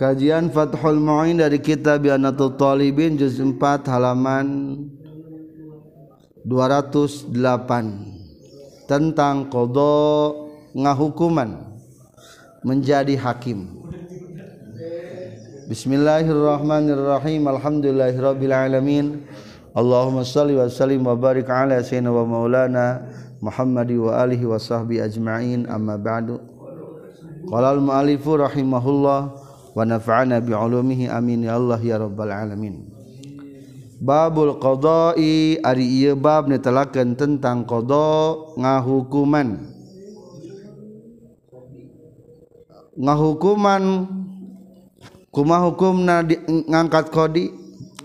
Kajian Fathul Mu'in dari kitab Yanatul Talibin Juz 4 halaman 208 Tentang Kodo Ngahukuman Menjadi Hakim Bismillahirrahmanirrahim Alhamdulillahirrabbilalamin Allahumma salli wa sallim wa barik ala sayyidina wa maulana Muhammadi wa alihi wa sahbihi ajma'in amma ba'du Qala al-mu'alifu rahimahullah wa nafa'ana bi ulumihi amin ya Allah ya rabbal alamin Babul qada'i ari ieu bab netelakeun tentang qada ngahukuman ngahukuman kuma hukumna di, ngangkat qadi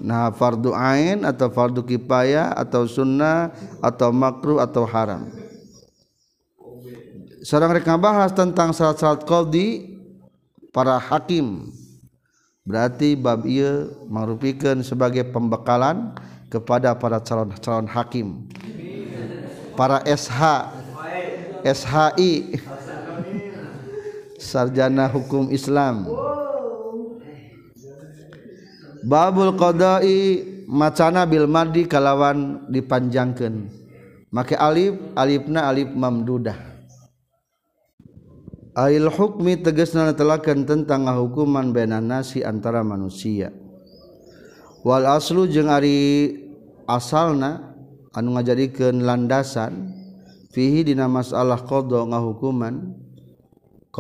nah fardu ain atau fardu kipaya atau sunnah atau makruh atau haram seorang rekan bahas tentang syarat-syarat qadi para hakim berarti bab ia merupakan sebagai pembekalan kepada para calon-calon hakim para SH SHI sarjana hukum Islam babul qada'i macana bil madi kalawan dipanjangkan make alif alifna alif mamdudah hukmi teges telakan tentang hukumman be nasi antara manusia Wal aslu jeng asalna anu ngajarikan landasan fihi di nama Allah qdo ngakuman q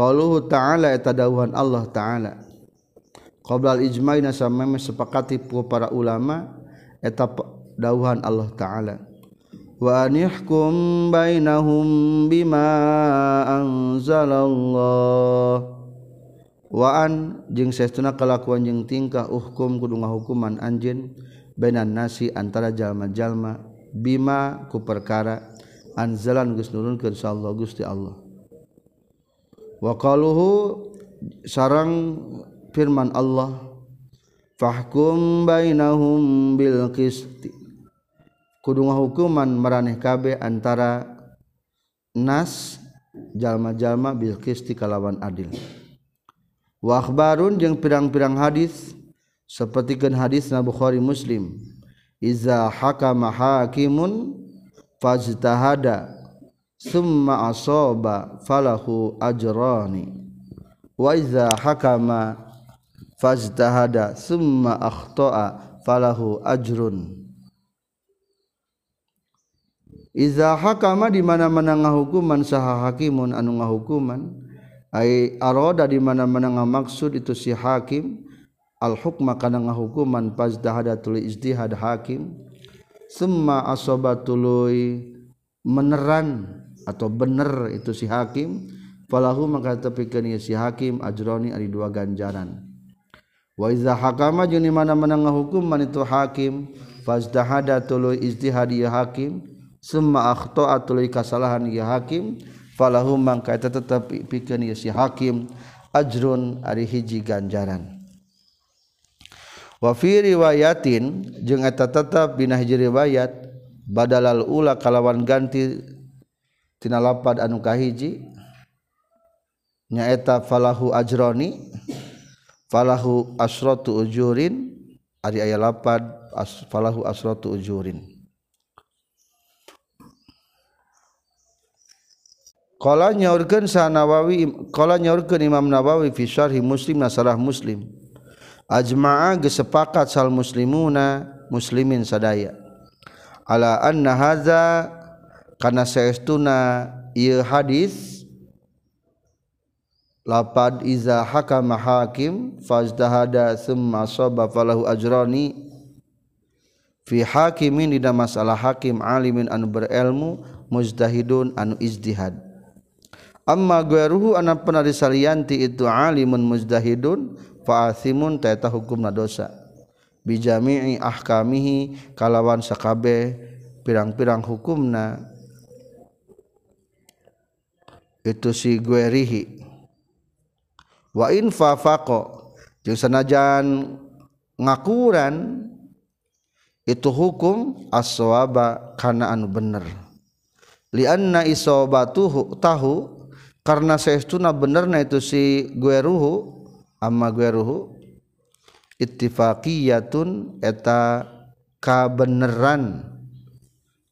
ta'ala eta dauhan Allah ta'ala qbla Iij sepakati para ulama etap dauhan Allah ta'ala wa anihkum bainahum bima anzalallah waan jeung saestuna kalakuan jeung tingka uhkum kudu hukuman anjen bainan nasi antara jalma-jalma bima ku perkara anzalan geus nurunkeun Allah Gusti Allah wa qaluhu sarang firman Allah fahkum bainahum bil qisti kudunga hukuman meraneh kabe antara nas jalma-jalma bil qisti kalawan adil wa yang pirang-pirang hadis sapertikeun hadis na Bukhari Muslim iza hakama hakimun fajtahada summa asoba falahu ajrani wa iza hakama fajtahada summa akhta'a falahu ajrun Iza hakama di mana-mana ngahukuman saha hakimun anu ngahukuman ai aroda di mana-mana ngamaksud itu si hakim al hukma kana ngahukuman fazdahadatul izdihad hakim summa asabatului meneran atau bener itu si hakim falahu maka tepikeun si hakim ajroni ari dua ganjaran wa iza hakama jeung di mana-mana ngahukuman itu hakim fazdahadatul izdihad hakim to kasalahan hakim pi hakim ajrun ari hijji ganjaran wafirwayin je tetap binnah jeriwayat badal-ula kalawan gantipad anhiji nyaetahu ajroni asrotuujrinpad as asrotu uujin nawawiam nawawi muslim nas muslim ajmaah gesepakat sal muslimuna muslimin sadaya alaanzaestuna hadis lapad ka hakim faaj fihakim masalah hakimmin anu berelmu mujdaidun anu izdihad amma gairuhu anak penari salianti itu alimun muzdahidun fa'athimun teta hukumna dosa bijami'i ahkamihi kalawan sakabe pirang-pirang hukumna itu si guerihi wa in fafaqo jeung sanajan ngakuran itu hukum aswaba kana anu bener lianna isobatuhu tahu karena bener na itu si gueruhu ama gueruhu ittifaqiyatun eta kabeneran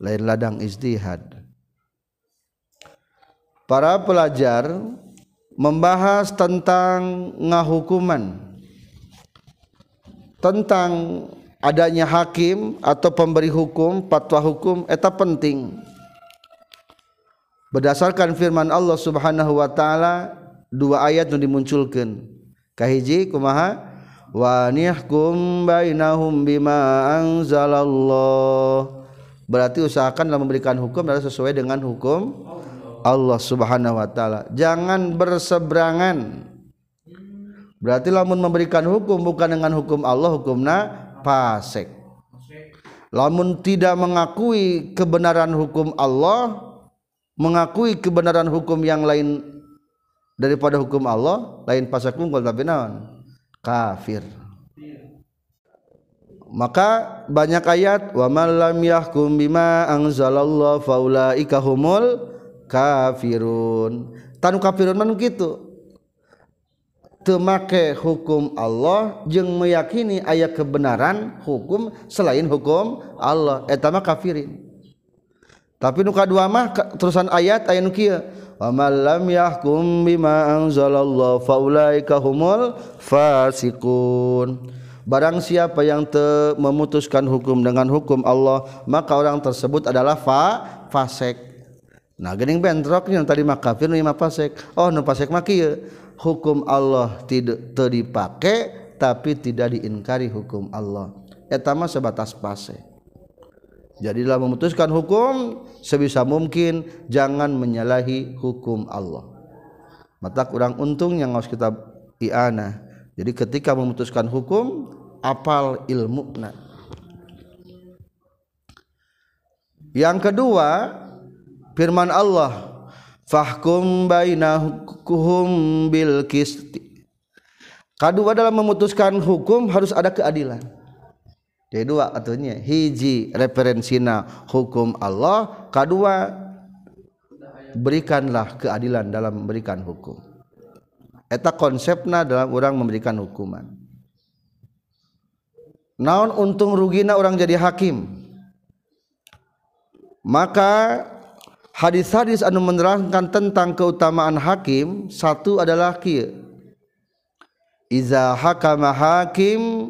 lain ladang istihad para pelajar membahas tentang ngahukuman tentang adanya hakim atau pemberi hukum fatwa hukum eta penting berdasarkan firman Allah Subhanahu wa taala dua ayat yang dimunculkan kahiji kumaha wa nihkum bainahum bima anzalallah berarti usahakanlah memberikan hukum adalah sesuai dengan hukum Allah Subhanahu wa taala jangan berseberangan berarti lamun memberikan hukum bukan dengan hukum Allah hukumna pasek lamun tidak mengakui kebenaran hukum Allah mengakui kebenaran hukum yang lain daripada hukum Allah lain pasak unggul tapi naon kafir maka banyak ayat wa man lam yahkum bima anzalallahu faulaika humul kafirun tanu kafirun man kitu temake hukum Allah jeng meyakini ayat kebenaran hukum selain hukum Allah etama kafirin tapi nuka dua mah terusan ayat ayat nukia wa man lam yahkum bima anzalallahu faulai kahumul fasikun Barang siapa yang te memutuskan hukum dengan hukum Allah maka orang tersebut adalah fa fasek nah gening bentroknya tadi mah kafir nu mah fasek oh nu fasek mah hukum Allah tidak teu dipake tapi tidak diingkari hukum Allah Etama sebatas fasek Jadilah memutuskan hukum sebisa mungkin jangan menyalahi hukum Allah. Mata kurang untung yang harus kita iana. Jadi ketika memutuskan hukum apal ilmu na. Yang kedua firman Allah fahkum hukum bil kisti. Kedua dalam memutuskan hukum harus ada keadilan jadi dua katanya hiji referensina hukum Allah kedua berikanlah keadilan dalam memberikan hukum eta konsepna dalam orang memberikan hukuman naon untung rugina orang jadi hakim maka hadis-hadis anu menerangkan tentang keutamaan hakim satu adalah kia iza hakama hakim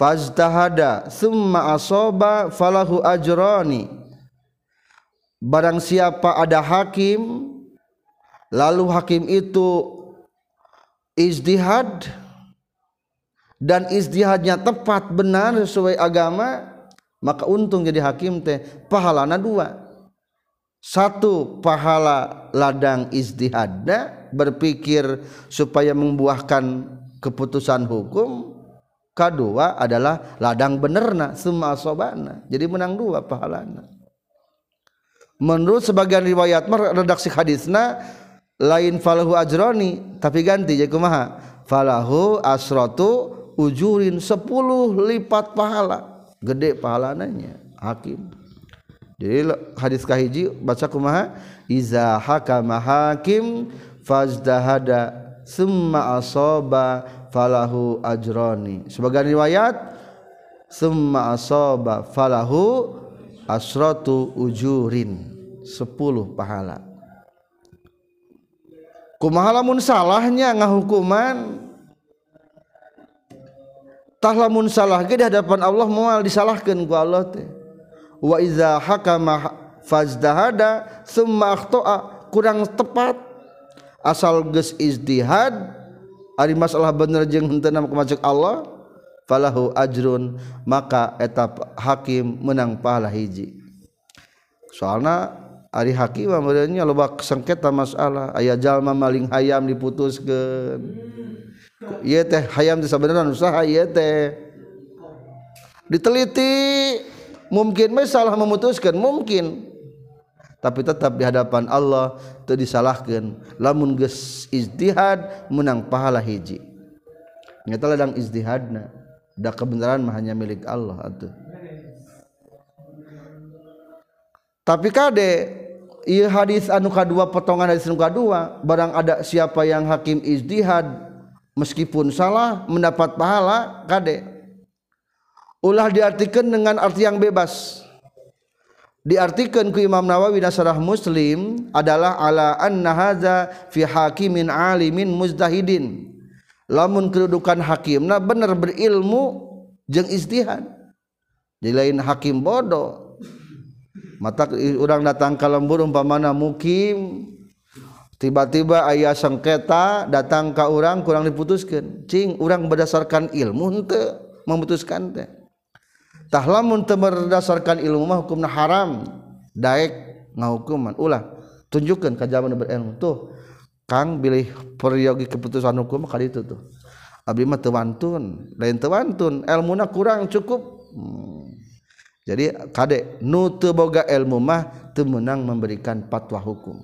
fajtahada thumma asoba falahu ajroni barang siapa ada hakim lalu hakim itu izdihad dan izdihadnya tepat benar sesuai agama maka untung jadi hakim teh pahalana dua satu pahala ladang izdihadnya berpikir supaya membuahkan keputusan hukum kedua adalah ladang benerna semua asobana jadi menang dua pahalana menurut sebagian riwayat redaksi hadisna lain falahu ajroni tapi ganti jadi kumaha falahu asrotu ujurin sepuluh lipat pahala gede pahalananya hakim jadi hadis kahiji baca kumaha iza hakama hakim fajdahada summa asoba falahu ajroni sebagian riwayat summa asoba falahu asratu ujurin sepuluh pahala lamun salahnya ngahukuman tah lamun salah ge di hadapan Allah moal disalahkeun ku Allah teh wa iza hakama fazdahada summa akhta'a kurang tepat asal geus izdihad masalah benerje masji Allah ajrun maka etap hakim menang pahla hiji soal Ari Hakimnya losengketan masalah ayah jalma maling ayam diputuskan ayam bisa usaha diteliti mungkin masalah salah memutuskan mungkin tapi tetap di hadapan Allah itu disalahkan lamun geus izdihad menang pahala hiji nyata ladang ijtihadna dak kebenaran mah hanya milik Allah atau? tapi kade ieu hadis anu dua potongan hadis anu dua barang ada siapa yang hakim izdihad meskipun salah mendapat pahala kade ulah diartikan dengan arti yang bebas diartikanku Imam Nawa dasyarah muslim adalah alaanzaki Alimin muhidin lamun kedudukan Hakim nah bener berilmu je isti dilain Hakim bodoh mata orang datang kalau lembo umpamana mukim tiba-tiba ayah sangketa datang kau orangrang kurang diputuskan Ching urang berdasarkan ilmu untuk memutuskan teh tahlamun teu berdasarkan ilmu mah hukumna haram daek ngahukuman ulah tunjukkan ka berilmu tuh Kang bilih periyogi keputusan hukum kali itu tuh abdi mah teu wantun lain teu wantun elmuna kurang cukup hmm. jadi kade nu teu boga ilmu mah teu meunang memberikan fatwa hukum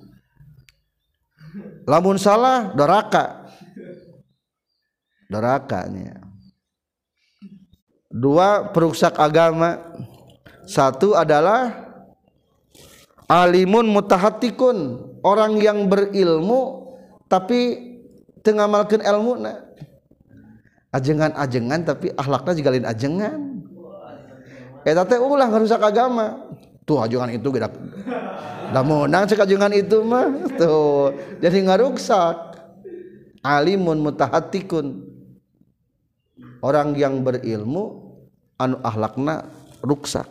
lamun salah doraka dorakanya dua perukak agama satu adalah Alimun mutahatikun orang yang berilmu tapitengahmalkin ilmu ajengan-ajengan tapi ahl jika ajenganlang rusak agama tuh itu itu mah jadi nggak rusak Alimun mutahatikun orang yang berilmu anu akhlakna ruksa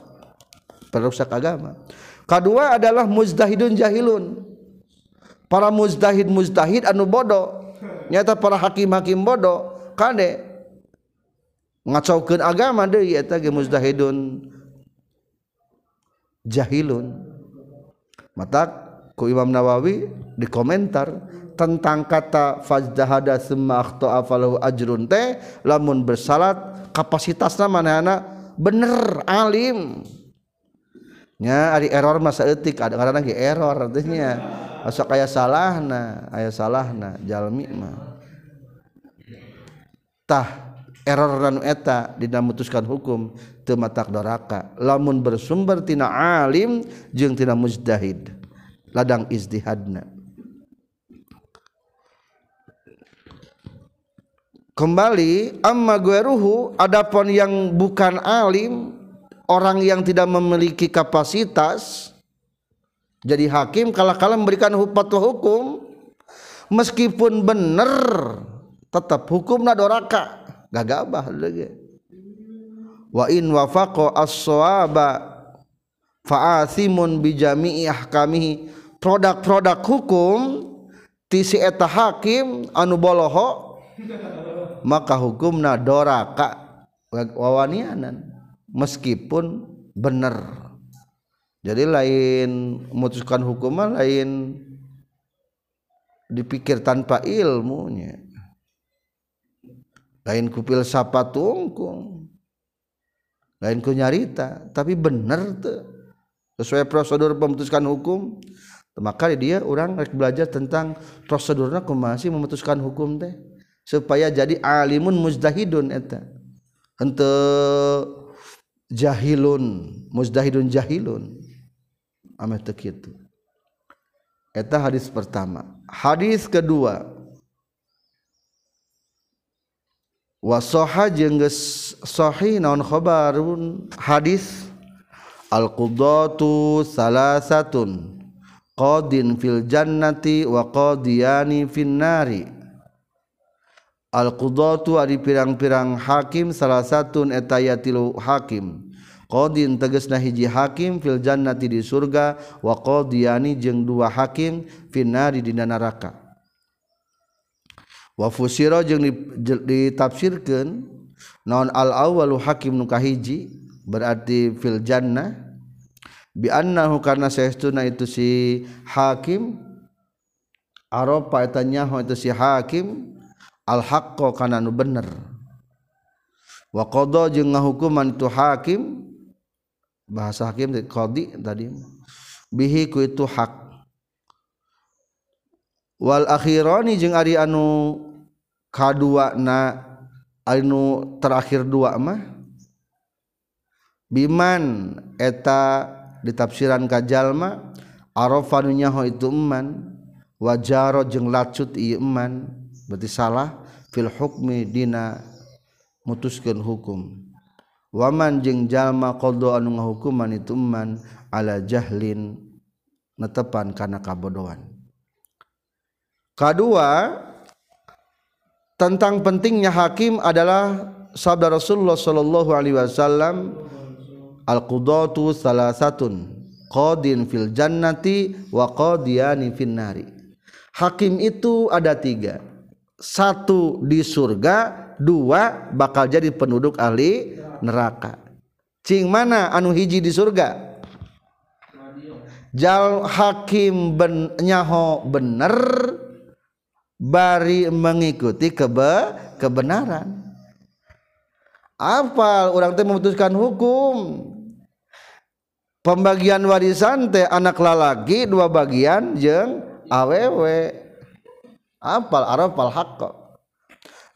terusak agama kedua adalah mudahidun jahilun para mudahid mudahid anuboohnyata para haki makim bodoh agama jahilun mataku Iwam Nawawi di komentar di tentang kata fajdahada summa akhta'a falahu ajrun teh lamun bersalat kapasitasna manehna bener alim nya ari error masa etik ada karena ge error artinya salah na, salahna aya salahna jalmi mah tah error ranu eta dina mutuskan hukum teu matak doraka lamun bersumber tina alim jeung tina mujtahid ladang izdihadna Kembali amma gueruhu adapun yang bukan alim orang yang tidak memiliki kapasitas jadi hakim kala-kala memberikan fatwa hukum meskipun benar tetap hukum doraka gagabah lagi wa in wafaqo as-sawaba fa'athimun bijami'i ahkamihi produk-produk hukum ti si eta hakim anu boloho maka hukumna doraka wawanianan meskipun benar jadi lain memutuskan hukuman lain dipikir tanpa ilmunya lain kupil sapa tungkung lain ku nyarita tapi benar tuh sesuai prosedur memutuskan hukum maka dia orang belajar tentang prosedurnya kumasi memutuskan hukum teh supaya jadi alimun muzdahidun eta henteu jahilun muzdahidun jahilun ameh teu kitu eta hadis pertama hadis kedua wasoha jeung geus sahih naon khabarun hadis al qudatu salasatun qadin fil jannati wa qadiyani fin nari Qudotu pirang-pirang hakim salah satu yaatilu hakim Qdin teges naji hakim filjanna ti surga wai dua hakim finalari dinaraka wafusiro ditafsirkan naon alawal hakim mukahiji berarti filjannah itu si hakimopaanyahu itu si hakim hakou bener wadokuman tuh hakim bahasa hakimdi tadiiku itu hakwalironi Ari anu kau terakhir dua biman eta ditafsiran kajallmanyaho ituman wajaro jeng lacu iman berarti salah fil hukmi dina mutuskeun hukum waman jeung jalma qadha anu ngahukuman itu man ala jahlin netepan kana kabodohan kedua tentang pentingnya hakim adalah sabda Rasulullah sallallahu alaihi wasallam al qudatu salasatun qadin fil jannati wa qadiyani fin nari hakim itu ada tiga satu di surga dua bakal jadi penduduk ahli neraka cing mana anu hiji di surga jal hakim ben, nyaho bener bari mengikuti kebe kebenaran apal orang teh memutuskan hukum pembagian warisan teh anak lalaki dua bagian jeng awewe apal arafal haqqa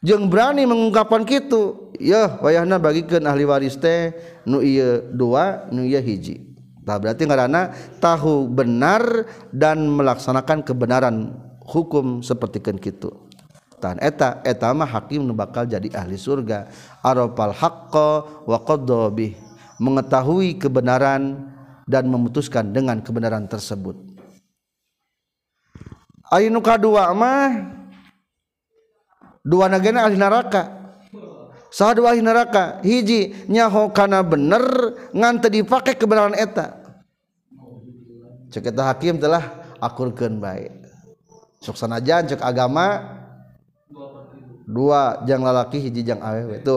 jeung berani mengungkapkan kitu ya wayahna bagikeun ahli waris teh nu ieu dua nu ieu hiji tah berarti ngaranna tahu benar dan melaksanakan kebenaran hukum seperti kitu tah eta eta mah hakim nu bakal jadi ahli surga arafal haqqa wa qadha mengetahui kebenaran dan memutuskan dengan kebenaran tersebut muka dua ama dua na neraka neraka hijinyahokana bener ngannti dipakai keberangan etak ce hakim telah akurkan baik suksana jancek agama dua jangan lalaki hiji jangan awe itu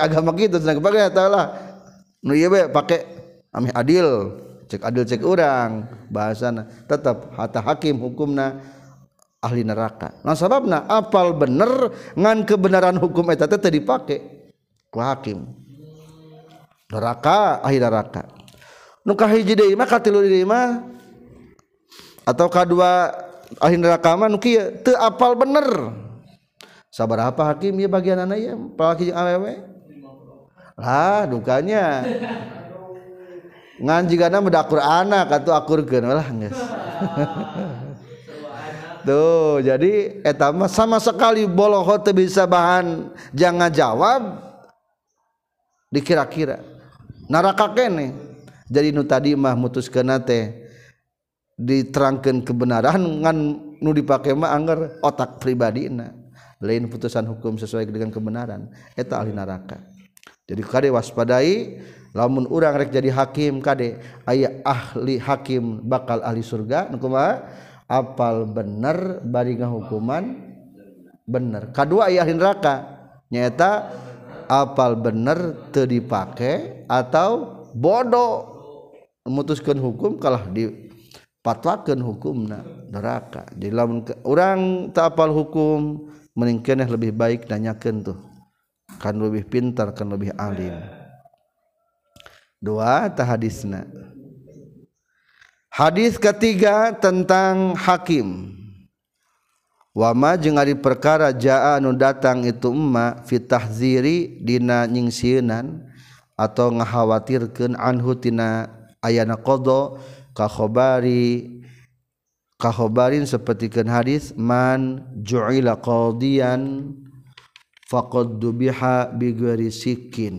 agama gitu pakai a adil cek urang bahasa tetap harta hakim hukum nah ahli nerakabab aal bener ngan kebenaran hukum itu tetap dipakaikim neraka neraka ataukah keduahir nerakaman aal bener sabar apa hakim ya bagian an alah dukanya jika nama atau tuh jadi et sama sekali bolohote bisa bahan jangan jawab di kira-kira naraka kene jadi Nu tadi mahmutus ke nate diterangkan kebenaran nu dipakema anger otak pribadi lain putusan hukum sesuai dengan kebenaran et ahli naraka jadi ka waspadai yang lamun orang jadi hakim Kadek ayaah ahli hakim bakal ahli surga hukum apal bener barga hukuman bener ka kedua ayahin neraka nyata apal bener tadi dipakai atau bodoh memutuskan hukum kalau di patwaken hukum neraka di laun ke orang tak aal hukum meningkeneh lebih baik nanyaken tuh kan lebih pintar kan lebih alim hadits hadits ketiga tentang hakim wama hari perkara ja nonang itu emma fitahziridina nying siunan atau ngakhawatirkan anhhutina ayana qdo kakho kakhobarin sepertipun hadits man qdian fa duha bigkin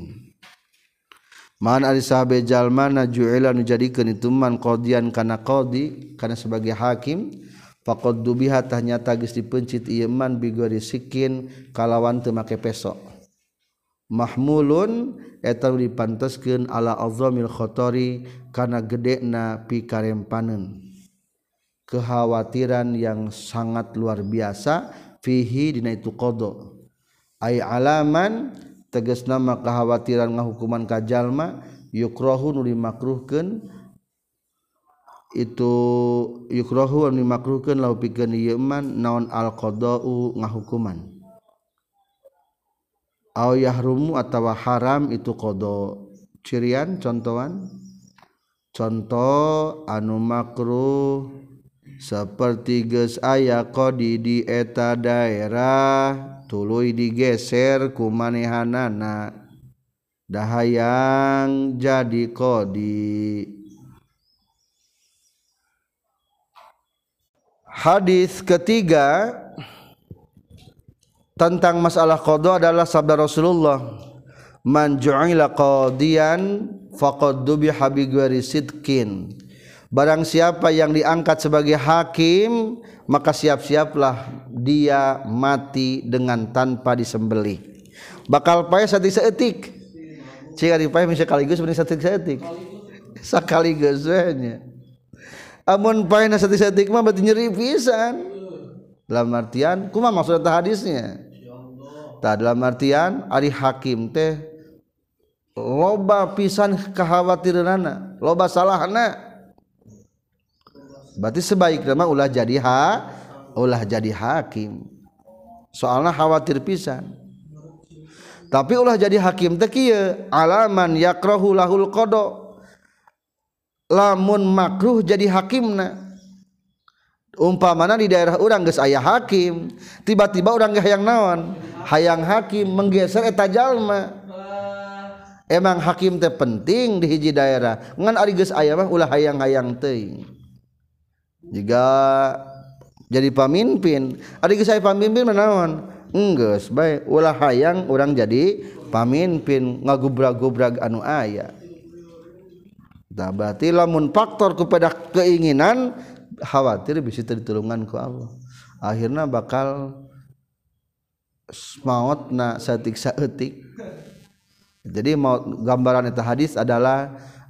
jal mana ju jadikan itumandian karena kodi karena sebagai hakimpoko dubi hatahnya tagis di pencit iman biggorkin kalawan temmak besok mahmuun etang disken Allah Allahilkhotori karena gede na pika panen kekhawatiran yang sangat luar biasa fihidina itu kodo ay alaman teges nama khawatiran ngakuman ka jalma yukrounmakruh itu yukmak naon alqdokutawa haram itu qdo cirian contohan contoh anumakruh seperti ges aya kodi di eta daerah tului digeser kumanehanana dahayang jadi kodi hadis ketiga tentang masalah qada adalah sabda Rasulullah man ju'ila qadiyan faqad dubiha Barang siapa yang diangkat sebagai hakim, maka siap-siaplah dia mati dengan tanpa disembelih. Bakal payah satu seetik. Jika dipayah bisa sekaligus benih satu seetik. Sekaligus Amun payah satu seetik mah berarti nyeri pisan. Dalam artian, kuma maksud hadisnya. Tak dalam artian, ari hakim teh loba pisan kekhawatiran loba salah salahna. berarti sebaik rumah Ulah jadi ulah jadi hakim soallah khawatir pisan tapi ulah jadi hakim teq aman yaul lamunmakruh jadi hakim umpa mana di daerah-urang guys ayaah hakim tiba-tiba orang nggak hayang nawan hayang hakim menggeser taj Jalma emang hakim ter penting di hiji daerah mengaarigus ayalah ulah hayang- ayaang teing juga jadi pamimpin adik saya pamimpin menawan uang orang jadi pampin ngagubra-gubra anu ayamunfaktor kepada keinginan khawatir bisa terturunganku Allah akhirnya bakal maut jadi mau gambaran itu hadits adalah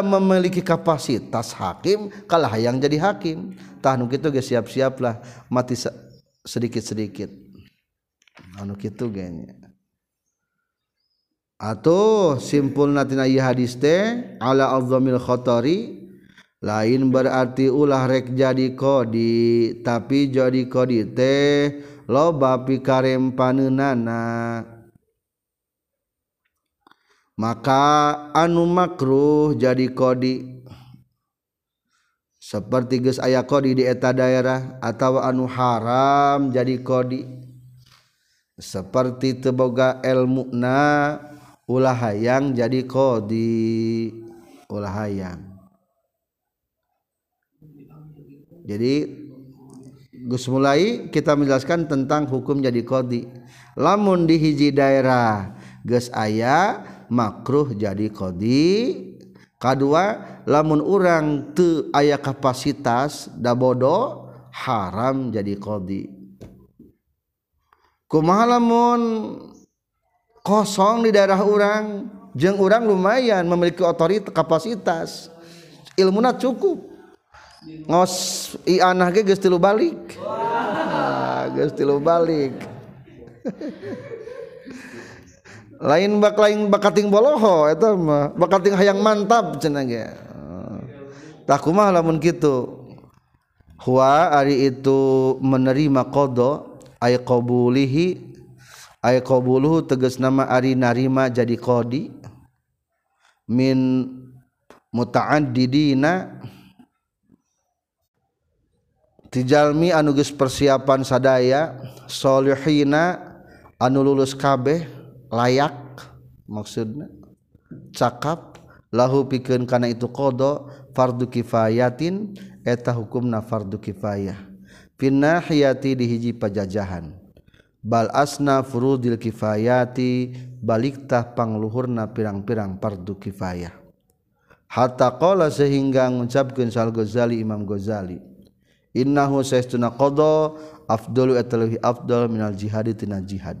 memiliki kapasitas hakim kalau aya yang jadi hakim tanluk gitu guys siap-siap lah mati sedikit-sedikit gitu atau simpul na hadiste aladomilkhotori lain berarti ulah rek jadi kodi tapi Jodi kodi teh lo bapi Karem panunana maka anu makruh jadi kodi seperti gus ayah kodi di eta daerah atau anu haram jadi kodi seperti teboga ilmu na ulahayang jadi kodi ulahayang jadi Gus mulai kita menjelaskan tentang hukum jadi kodi lamun di hiji daerah gus ayah makruh jadi kodi K2 lamun urang tuh ayah kapasitas Dabodo haram jadi kodi ke mahalamun kosong di daerah-urang jeng urang lumayan memiliki otori kapasitas ilmu not cukup ngos ian gesti Lubalik ha ah, gestibalik lain bak lain bakat boloho itu bakat aya yang mantap eh, takpun gitu Ari itu menerima kodo qulihi qbul tegas nama Ari narima jadi kodi mutadina tijalmi anuges persiapan sadaya sohinina anululus kabeh layak maksudnya cakap lahu pikeun kana itu qada fardu kifayatin eta hukumna fardu kifayah finnahiyati di hiji pajajahan bal asna furudil kifayati balikta pangluhurna pirang-pirang fardu kifayah hatta qala sehingga ngucapkeun Sal Ghazali Imam gozali innahu saistuna qada afdalu ataluhi afdal minal jihadi tina jihad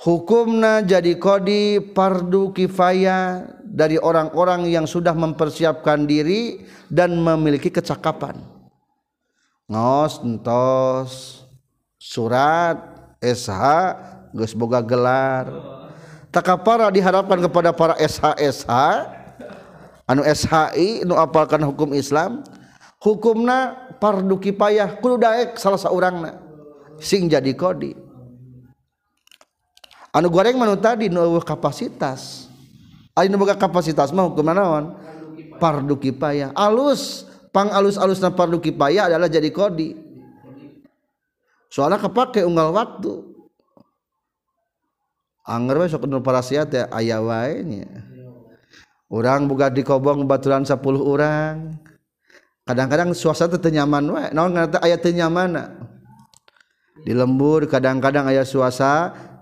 hukumna jadi kodi pardu kifaya dari orang-orang yang sudah mempersiapkan diri dan memiliki kecakapan ngos entos surat SH geus boga gelar takapara diharapkan kepada para SH SH anu SHI nu apalkan hukum Islam hukumna pardu kifayah kudu daek salah seorangna sing jadi kodi anu goreng manu tadi nu kapasitas ayo nu kapasitas mah hukum naon parduki paya alus pang alus na parduki paya adalah jadi kodi soalnya kepake unggal waktu anger we sok nu parasiat ya aya wae nya urang boga dikobong baturan 10 orang kadang-kadang suasana teu nyaman wae naon ngarana aya teu nyamana di lembur kadang-kadang aya suasana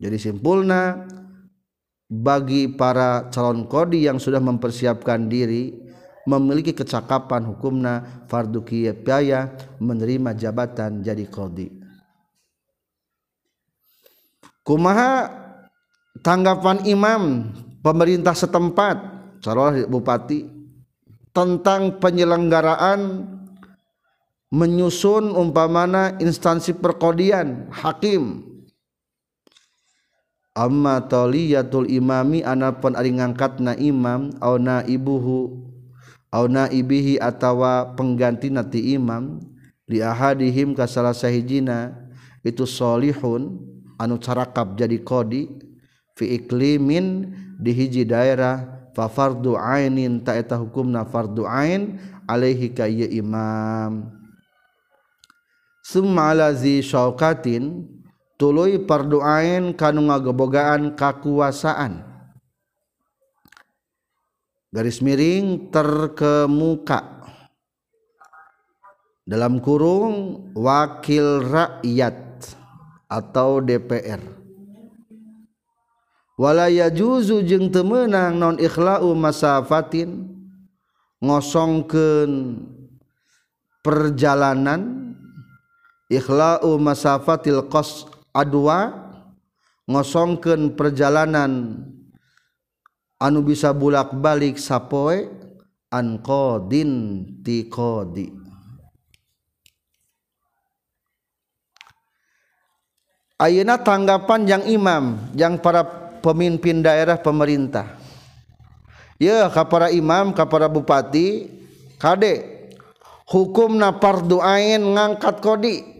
jadi simpulna bagi para calon kodi yang sudah mempersiapkan diri memiliki kecakapan hukumna fardu kifayah menerima jabatan jadi kodi kumaha tanggapan imam pemerintah setempat calon bupati tentang penyelenggaraan menyusun umpamana instansi perkodian hakim Thyatul imami anakpun alingankatna imam auna ibuhu auna bihi atawa pengganti nati Imam diaha dihim kas salahsa hijjiina itusholihun anu sakab jadi kodi filimin dihiji daerah fafarduainin taeta hukum nafarduain Aleaihi kay imam Sumalaziskatin, tuluy parduain kanu ngagebogaan kakuasaan garis miring terkemuka dalam kurung wakil rakyat atau DPR walaya juzu jeung temenang non ikhlau masafatin ngosongkeun perjalanan ikhlau masafatil qas A2 ngosongken perjalanan anu bisa bulak-balik sappoe ankodinkodi Auna tanggapan yang imam yang para pemimpin daerah pemerintah ya kepada Imam kepada bupati Kdek hukum naparduain ngangkat kodi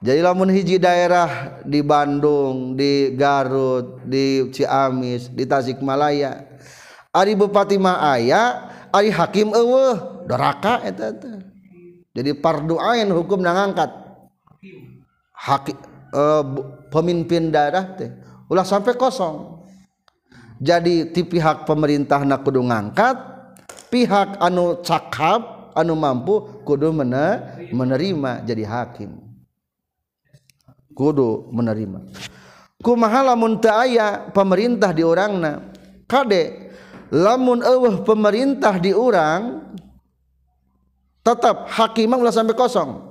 jadi lamun hiji daerah di Bandung, di Garut, di Ciamis, di Tasikmalaya, Ari Bupati mah aya, Ari Hakim eueuh, doraka eta teh. Jadi parduain hukum hukum ngangkat. Hakim e, eh, pemimpin daerah teh ulah sampai kosong. Jadi ti pihak pemerintah nak kudu ngangkat, pihak anu cakap, anu mampu kudu mana menerima jadi hakim kudu menerima kumaha lamun teu pemerintah di urangna kade lamun eueuh pemerintah di urang tetap hakimah ulah sampai kosong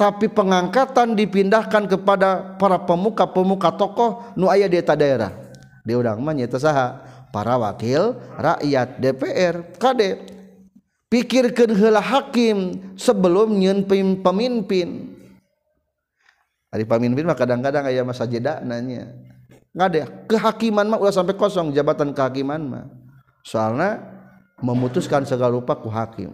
tapi pengangkatan dipindahkan kepada para pemuka-pemuka tokoh nu aya di eta daerah di urang mah nyaeta saha para wakil rakyat DPR kade pikirkeun heula hakim sebelum nyieun pemimpin Ari pamimpin mah kadang-kadang aya masa jeda nanya. Ngade kehakiman mah ulah sampai kosong jabatan kehakiman mah. Soalnya memutuskan segala rupa ku hakim.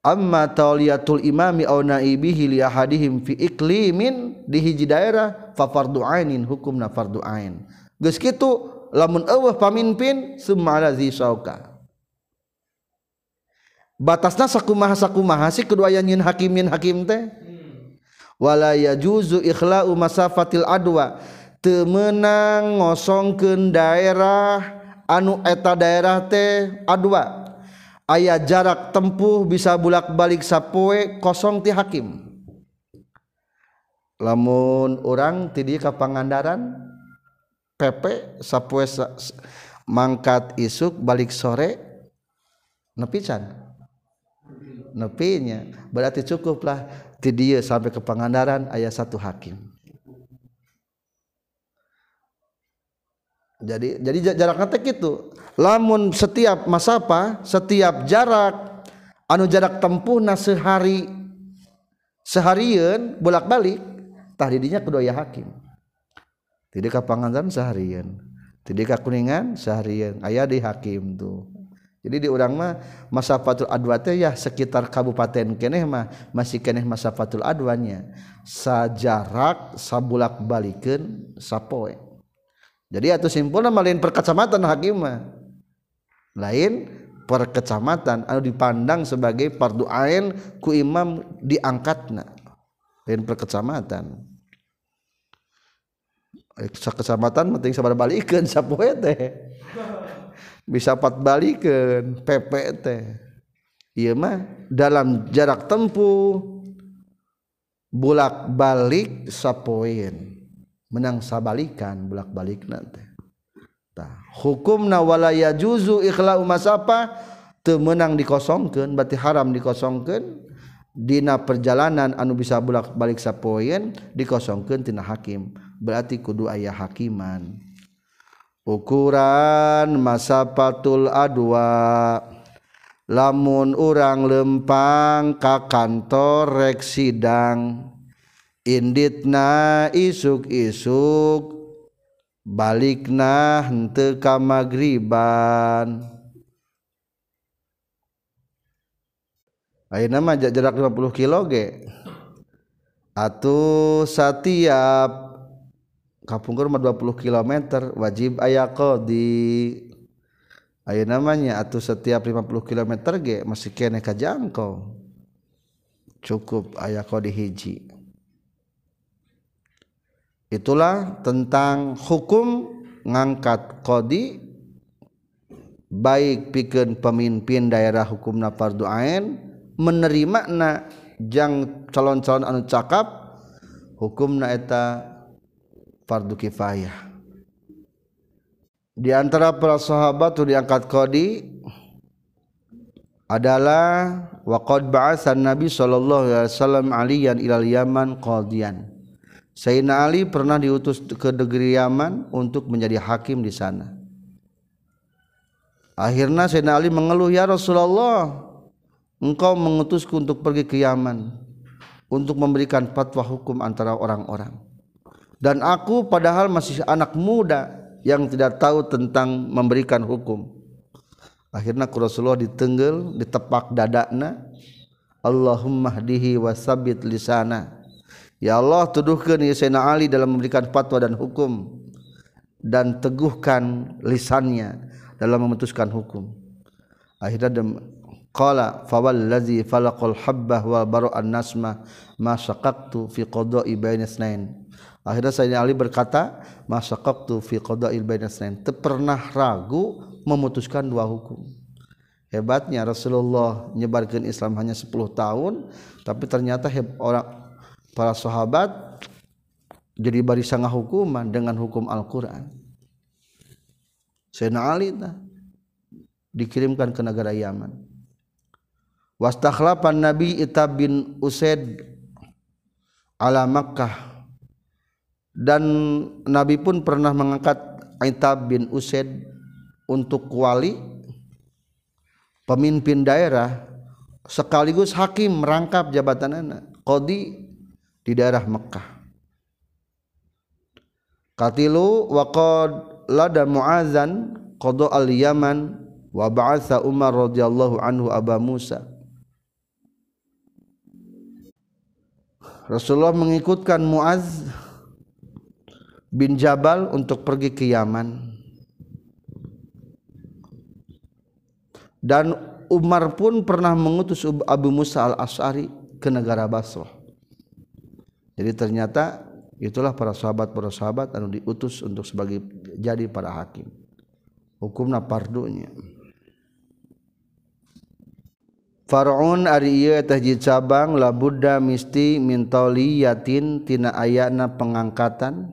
Amma tauliyatul imami aw naibihi li ahadihim fi iklimin di hiji daerah fa fardu ainin hukumna fardu ain. Geus kitu lamun eueuh pamimpin summa syauka. ke batasnyaku Mahaku maha sih keduanyanyin hakimin hakim tehwala juzuhla Fail a temenang ngosong ke daerah anu eta daeraht A2 ayaah jarak tempuh bisa bulak-balik sappue kosong ti Hakim lamun orang ti kapangandaranpe sap mangkatt isuk balik sore nepisan nepenya berarti cukup lah ti sampai ke Pangandaran ayat satu hakim jadi jadi jarak itu lamun setiap masa apa setiap jarak anu jarak tempuh na sehari seharian bolak-baliktahnya pedoa hakim tidak panangan seharian tidakkuningan seharian aya di Hakim tuh jadi di orang mah masafatul adwa teh ya sekitar kabupaten keneh mah masih keneh masa masafatul adwanya sajarak sabulak balikin sapoe jadi atau simpulna lain perkecamatan hakim mah lain perkecamatan kecamatan anu dipandang sebagai fardu ain ku imam diangkatna lain perkecamatan eh, kecamatan sa kecamatan penting sabar balikeun sapoe teh bisa patbalikkan PPT dalam jarak tempuh bulak-balik sapoin menang sabalikan bulak-balik nanti hukum nawala juzuhla apa menang dikosongken berarti haram dikosongken Dina perjalanan anu bisa bulak-balik sapoin dikosongken tina hakim berarti kudu ayah hakiman dan ukuran masa patul adua lamun urang lempang ka kantor rek sidang inditna isuk-isuk balikna henteu ka magriban ayeuna mah jarak 50 kilo ge atuh satiap urma 20km wajib ayaah ko di yo namanya atau setiap 50 km ge masiheka jangkau cukup ayaah kode hiji itulah tentang hukum ngangkat kodi baik pikir pemimpin daerah hukum nafarduain meneri makna calon-conon anu cakap hukum naeta yang fardu kifayah di antara para sahabat yang diangkat kodi adalah waqad nabi sallallahu alaihi wasallam aliyan ilal yaman qadiyan Sayyidina Ali pernah diutus ke negeri Yaman untuk menjadi hakim di sana. Akhirnya Sayyidina Ali mengeluh, "Ya Rasulullah, engkau mengutusku untuk pergi ke Yaman untuk memberikan fatwa hukum antara orang-orang." dan aku padahal masih anak muda yang tidak tahu tentang memberikan hukum akhirnya ku Rasulullah ditenggel ditepak dadakna Allahumma hdihi wasabit lisana ya Allah tuduhkan ya Sayyidina Ali dalam memberikan fatwa dan hukum dan teguhkan lisannya dalam memutuskan hukum akhirnya qala fawallazi falaqal habbah wa bara'an nasma ma syaqaqtu fi qada'i baina Akhirnya Sayyidina Ali berkata, "Masaqaqtu fi qada'il bainas nain." Pernah ragu memutuskan dua hukum. Hebatnya Rasulullah menyebarkan Islam hanya 10 tahun, tapi ternyata orang para sahabat jadi barisan hukuman dengan hukum Al-Qur'an. Sayyidina Ali nah, dikirimkan ke negara Yaman. Wastakhlafan Nabi Itab bin Usaid ala Makkah dan Nabi pun pernah mengangkat Aitab bin Usaid untuk wali pemimpin daerah sekaligus hakim merangkap jabatan anak kodi di daerah Mekah katilu waqad lada muazan qada al yaman wa ba'atha umar radhiyallahu anhu aba musa Rasulullah mengikutkan Muaz bin Jabal untuk pergi ke Yaman dan Umar pun pernah mengutus Abu Musa al-As'ari ke negara Basrah jadi ternyata itulah para sahabat para sahabat yang diutus untuk sebagai jadi para hakim hukumna pardunya Faraun ari ieu teh cabang la misti Mintoli Yatin tina ayana pengangkatan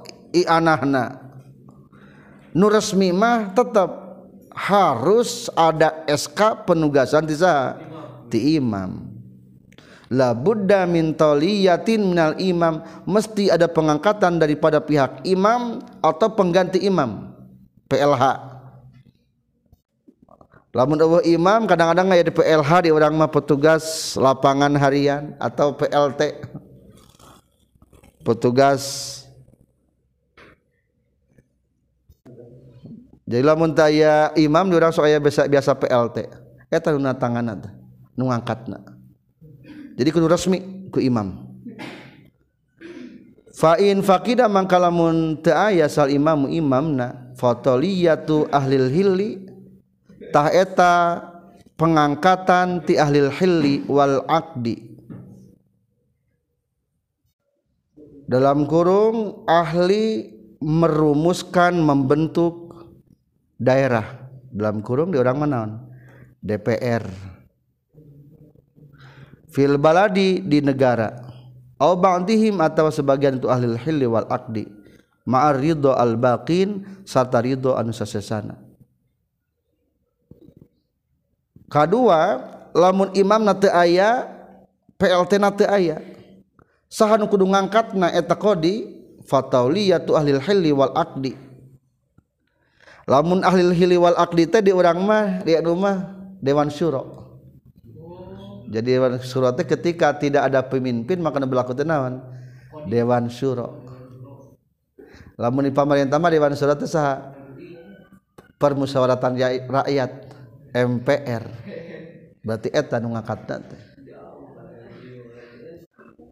ianahna nu resmi mah tetap harus ada SK penugasan di di imam la buddha min taliyatin minal imam mesti ada pengangkatan daripada pihak imam atau pengganti imam PLH lamun eueuh imam kadang-kadang aya di PLH di orang mah petugas lapangan harian atau PLT petugas jadi lamun taya imam di orang soaya biasa biasa PLT eta nu tangan ada nungangkat ngangkatna jadi kudu resmi ku imam Fain fakida mangkalamun teu sal imamu imam imamna fatoliyatu ahlil hilli tah eta pengangkatan ti ahlil hilli wal akdi dalam kurung ahli merumuskan membentuk daerah dalam kurung di orang mana DPR fil baladi di negara au ba'dihim atau sebagian itu ahli hilli wal aqdi ma'ar ridho al baqin serta ridho anu sasesana kadua lamun imam na teu aya PLT na teu aya saha nu kudu ngangkatna eta qadi fatauliyatu ahli hilli wal aqdi lamun ahli hili wal akdi teh di orang mah di rumah dewan syuro jadi dewan syuro teh ketika tidak ada pemimpin maka berlaku tenawan dewan syuro lamun di pemerintah mah dewan syuro teh sah permusyawaratan ya- rakyat MPR berarti eta nu ngangkatna teh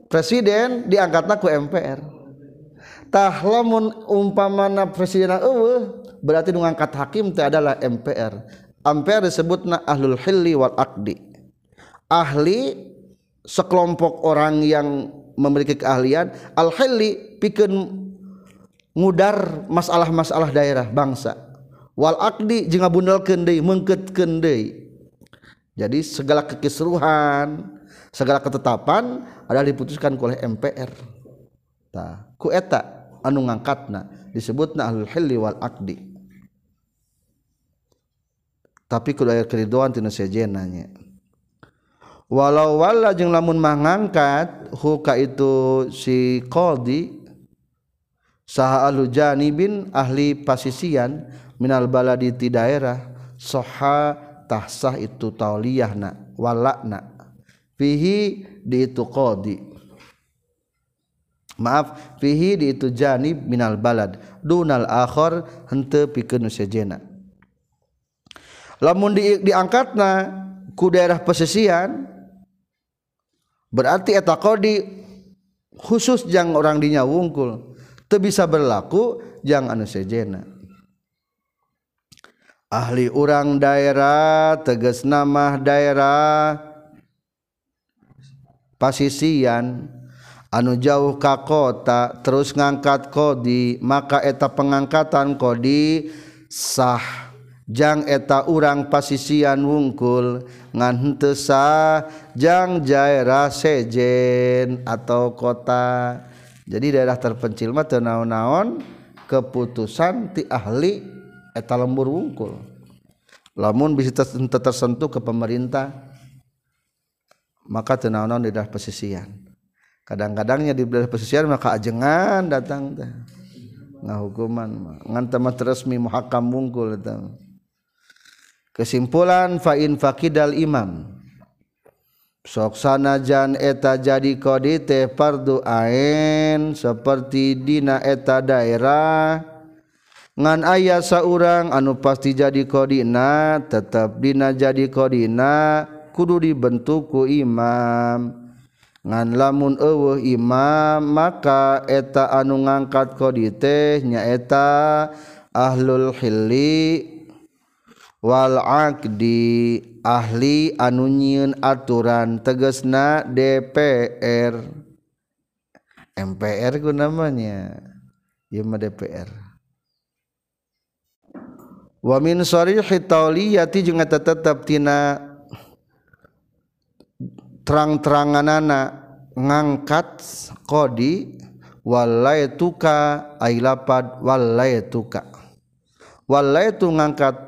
presiden diangkatna ku MPR tah lamun umpamana presiden eueuh berarti mengangkat hakim teh adalah MPR MPR disebutna ahlul hilli wal akdi ahli sekelompok orang yang memiliki keahlian al hilli pikun ngudar masalah-masalah daerah bangsa wal akdi jika bundel kendai mengket kendai. jadi segala kekisruhan segala ketetapan adalah diputuskan oleh MPR tah ku eta anu ngangkatna disebutna ahlul hilli wal akdi keluar keriduan tidak sejenanya walau-wala jeng lamun mengangkat huka itu si kodi sahujani bin ahli pasisian minal balaad di ti daerah sohatahsah itu tauahnawala di itudi maaf fihidi itu jani binal balaad dunal ahor pikenuh sejena diangkatna ke daerah pessisian berarti eteta ko di khusus yang orang dinya wungkul itu bisa berlaku jangan an sejena ahli urang daerah teges nama daerah pasisian anu jauh ka kota terus ngangkat ko di maka eta pengangkatan kodi sahah jang eta urang pasisian wungkul ngan ngantesa jang daerah sejen atau kota jadi daerah terpencil mah teu naon-naon keputusan ti ahli eta lembur wungkul lamun bisa tersentuh ke pemerintah maka teu naon-naon di daerah pesisian kadang-kadangnya di daerah pesisian maka ajengan datang teh ngahukuman hukuman ngan resmi muhakam wungkul eta kesimpulan fain faqdal Imam soksana Jan eta jadi kodi teh parduain seperti Di eta daerah ngan ayah seorang anu pasti jadi koordit tetap Dina jadi kodinana kudu dibenku Imam nganlamun ewu Imam maka eta anu ngangkat kodi tehnya eta ahlul Heli wal aqdi ahli anu nyieun aturan tegesna DPR MPR ku namanya ieu mah DPR wa min sarihi tauliyati jeung eta tetep tina terang-teranganana ngangkat kodi walaituka ailapad walaituka walaitu ngangkat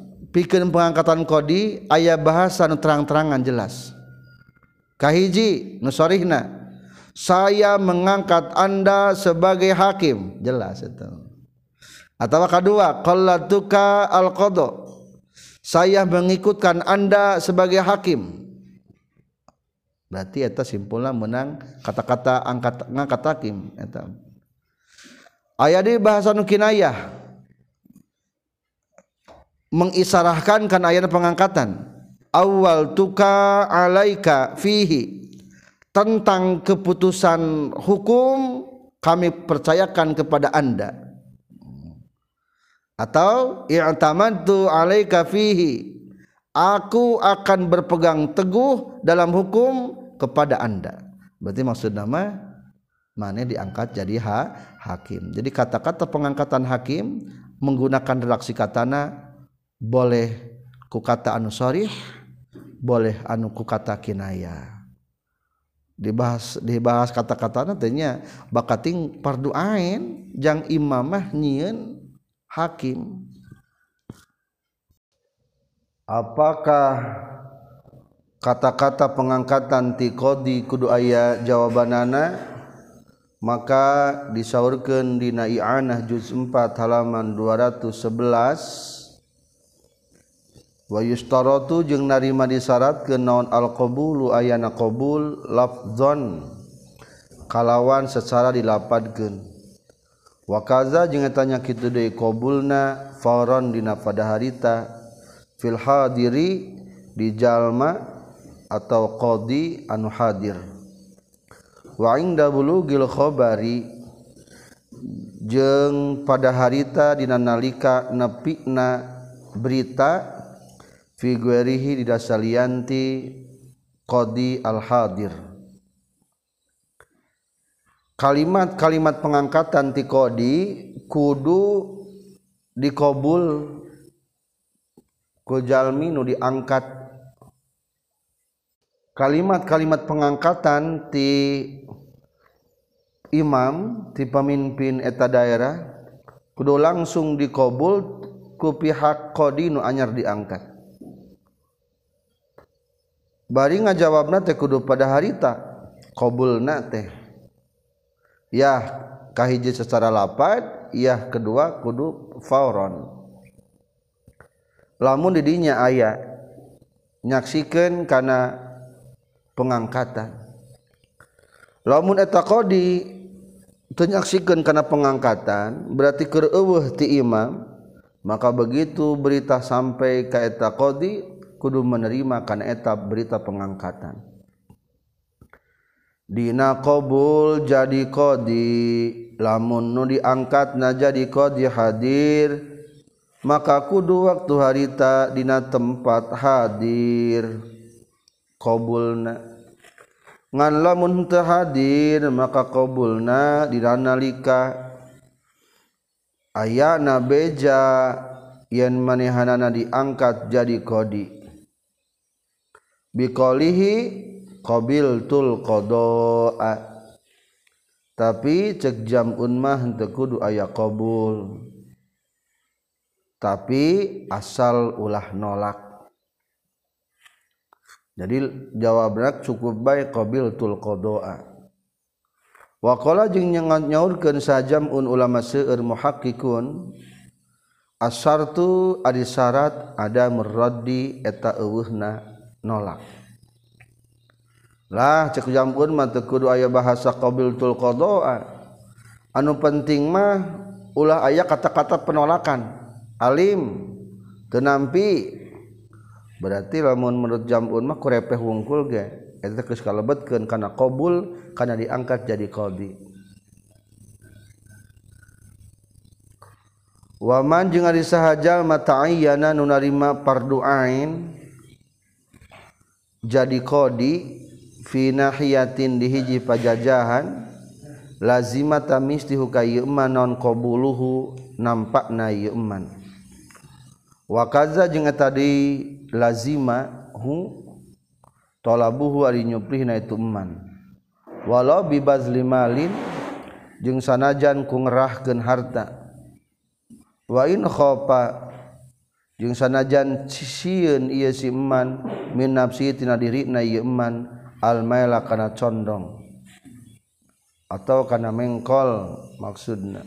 pikeun pengangkatan kodi aya bahasa nu terang-terangan jelas kahiji nu sorihna saya mengangkat anda sebagai hakim jelas itu atau kedua qallatuka al qadha saya mengikutkan anda sebagai hakim berarti eta simpulna menang kata-kata angkat ngangkat hakim eta aya di bahasa nu kinayah mengisarahkan kan ayat pengangkatan awal tuka alaika fihi tentang keputusan hukum kami percayakan kepada anda atau i'tamadtu alaika fihi aku akan berpegang teguh dalam hukum kepada anda berarti maksud nama mana diangkat jadi ha, hakim jadi kata-kata pengangkatan hakim menggunakan redaksi katana boleh kukata anu sorif boleh anuku katakinaya dis dibahas kata-kata nantinya bakat perduain jangan imam mahnyiin hakim Apakah kata-kata pengangkatan tiko di kudu aya jawwaabanana maka disaurkan di ju 4 halaman 211 ustatu jeung narima disyarat ke noon alqbullu Ayyana qbul lovezon kalawan secara dilapat gen wakazaza jenge tanyaki qbulnaondina pada harita filhadiri di Jalma atau Qdi anuhair Waing dahulu Gilkhobari jeng pada harita Di nalika napikna berita yang fi didasalianti qadi al-hadir kalimat-kalimat pengangkatan ti qadi kudu dikobul ku nu diangkat kalimat-kalimat pengangkatan ti imam ti pemimpin eta daerah kudu langsung dikobul ku pihak qadi nu anyar diangkat Barnya jawabnate Kudu pada harita qbul yakah hij secara lapat iya kedua kudu faron lamun didinya ayaah yaksikan karena pengangkatan lamunetadi penyaksikan karena pengangkatan berarti kewu di Imam maka begitu berita sampai keeta kodi adalah kudu menerima kan etap berita pengangkatan Dina kobul jadi kodi lamun nu diangkat na jadi kodi hadir maka kudu waktu harita dina tempat hadir qbulna ngan lamun teu hadir maka na dina nalika ayana beja yen manehanana diangkat jadi kodi bikohi qbiltulqdo tapi cekjam unmah untukkudu aya qbul tapi asal ulah nolak jadi jawabra cukup baik qobiltulqdoa wakala jing nyat nyaurkan sajam un ulama se muhaqikun asar tuh aisyarat ada merodi etawuna lak lah cek jampun matadu aya bahasa qbiltul qdoa anu penting mah ulah ayah kata-kata penolakan Alim tenampi berarti ram menurut jampun mahungkul karena qbul karena diangkat jadi kobi waman jugajal mata nunnaima parduain jadi kodi Vinahyatin dihiji pajajahan lazima tamihukaman non qbulhu nampak naman wakazaza je tadi lazima tolabu ituman walau Bibain jeung sanajan kungergen harta lainkhopa punya sanajan siun man minman Allah karena condong atau karena mengkol maksudna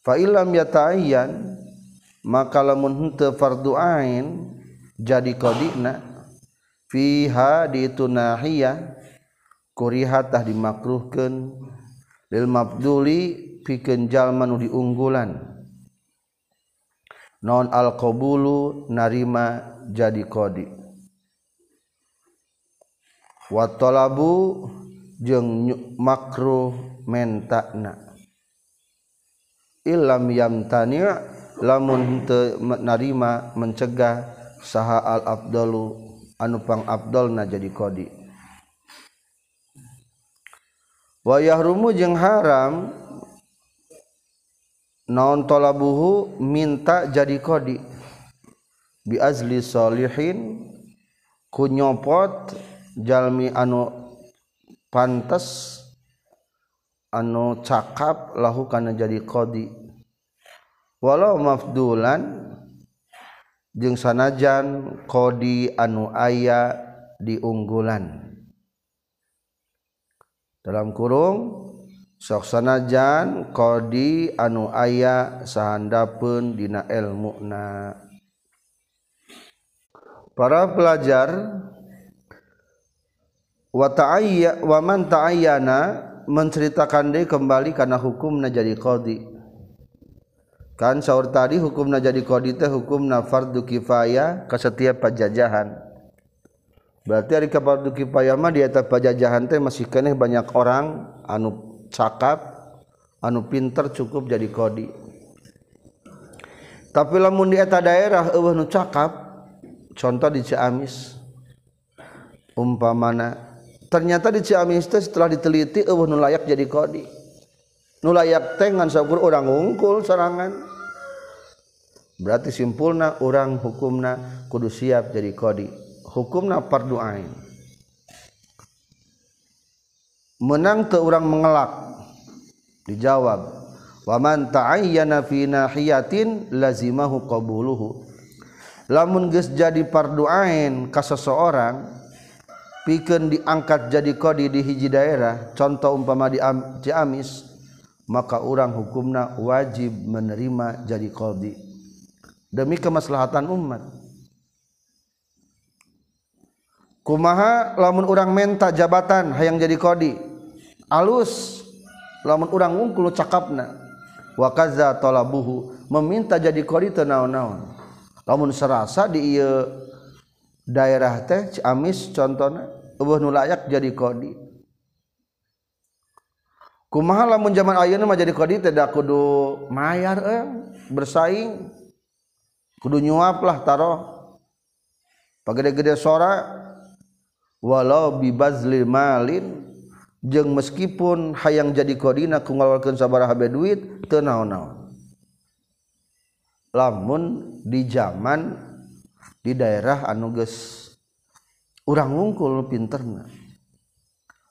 Fa ya maka farain jadiha kurihatah dimakruhkan llma Abdulli pikenjal diunggulan dan alqbullu narima jadi kode watbumakruh larima mencegah saha al- Abdullu Anupang Abdulna jadi kodi wayah rumu jeung haram dan Naon tola buhu minta jadi kodi Biazli Solihin kuyopot Jami anu pantes anu cakep lakukan jadi kodi. Wallau mafdulan jeung sanajan kodi anu ayah diunggulan dalam kurung, soksana Jan kodi anu ayah sehandpun Dinael mukna para pelajar watman tayana menceritakan deh kembali karena hukum jadi kodi kan sauur tadi hukum jadi kodi teh hukum nafard Du kifaya ke setiap pajajahan berarti hari kaal Dupama diap pajajahan teh masih keeh banyak orang anupun cakap anu pinter cukup jadi kodi tapilah muta daerahcakap contoh ciaamis umpa mana ternyata diciamiste setelah diteliti uh nu layak jadi kodi nu layak Ten sabur orang ngungkul serangan berarti simpulna orang hukumna kudus siap jadi kodi hukumna perduain menang ke orangrang mengelak dijawab Wamanta lazi q lamun jadi parduain Ka seseorang piken diangkat jadi kodi di hiji daerah contoh umpamadiami maka urang hukumna wajib menerima jadi qdi demi kemaslahatan umat maha lamun urang menta jabatan hay yang jadi kodi alus lamun urangkulu cakepna meminta jadi kode-naun laun sersa di daerah teh amis contoh layak jadi kodimahal lamun zaman menjadi kodi tidak kudu mayyar bersaing kudu nyiaplah tade-gede sora walaubali Malin jeng meskipun hayang jadi koordina kuwalkan sabar duit tena lamun di zaman di daerah anuges orang ungkul pinter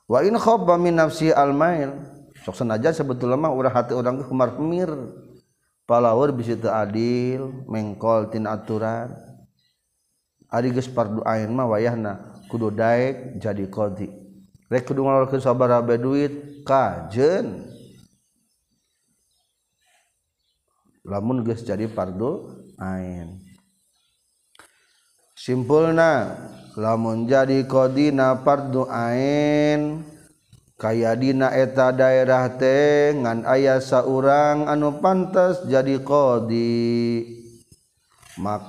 nafsi so aja sebetul lemah udah hati orangarmir palaur adil mengkoltin aturan pardu air mah wayah na kudu Daek jadi kodi rek duit kaj lamun jadi pardo simpul na lamun jadi kodina pardoain kaya dina eta daerah tengngan ayasa urang anu pantes jadi kodi Ma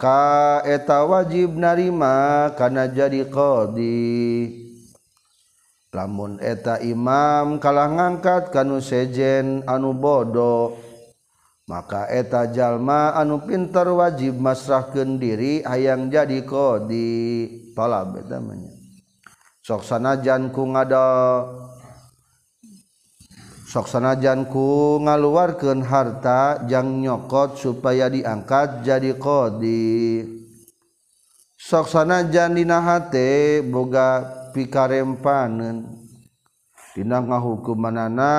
eta wajib narima kana jadi kodi lamun eta imam kalah ngangkat kanu sejen anu bodo maka eta jalma anu pinr wajib masrah ke diri ayam jadi kodi palabe namanya soksana janku ngado, ksana janku ngaluarkan hartajang nyokot supaya diangkat jadi kode soksana Jandina hate boga pikapanen pinang ngahuku manana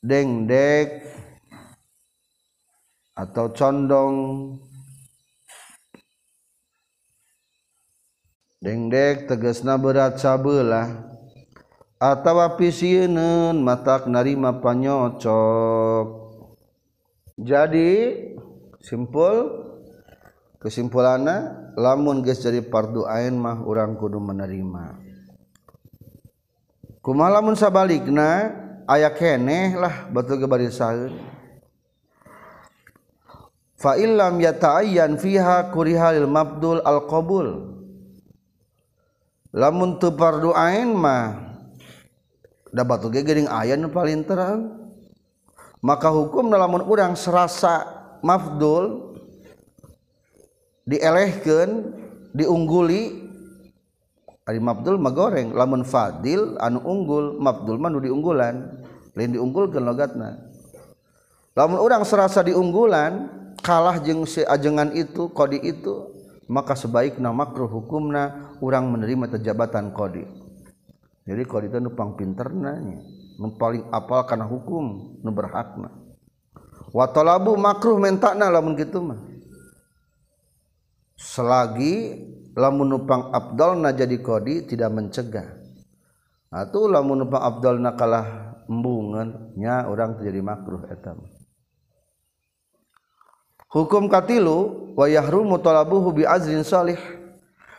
dengdek atau condong Dengdekk teges na berat cabelah. pis mata narima panyocok jadi simpul kesimpulana lamun ges jadi pardu a mah orang kudu menerima kumalamun sabalik na aya eneh lah betul sa yaha albul lau pardu mah ada batu gegering ayat paling terang maka hukumnya lamun urang serasa mafdul dielehkan diungguli hari Abduldulgoreng lamun Fadil anu unggul mafdul Man diunggulan diunggulkan logat la sersa diunggulan kalah jeng sejengan itu kodi itu maka sebaiknya makruh hukumna u menerima kejabatan kodi jadi kalau itu numpang pinter nanya nu paling apal karena hukum nu berhak mah makruh mentakna lamun gitu mah selagi lamun numpang abdal abdalna jadi kodi tidak mencegah atau lamun nupang abdalna kalah embungan nya orang terjadi makruh etam hukum katilu wayahru yahrumu hubi azrin salih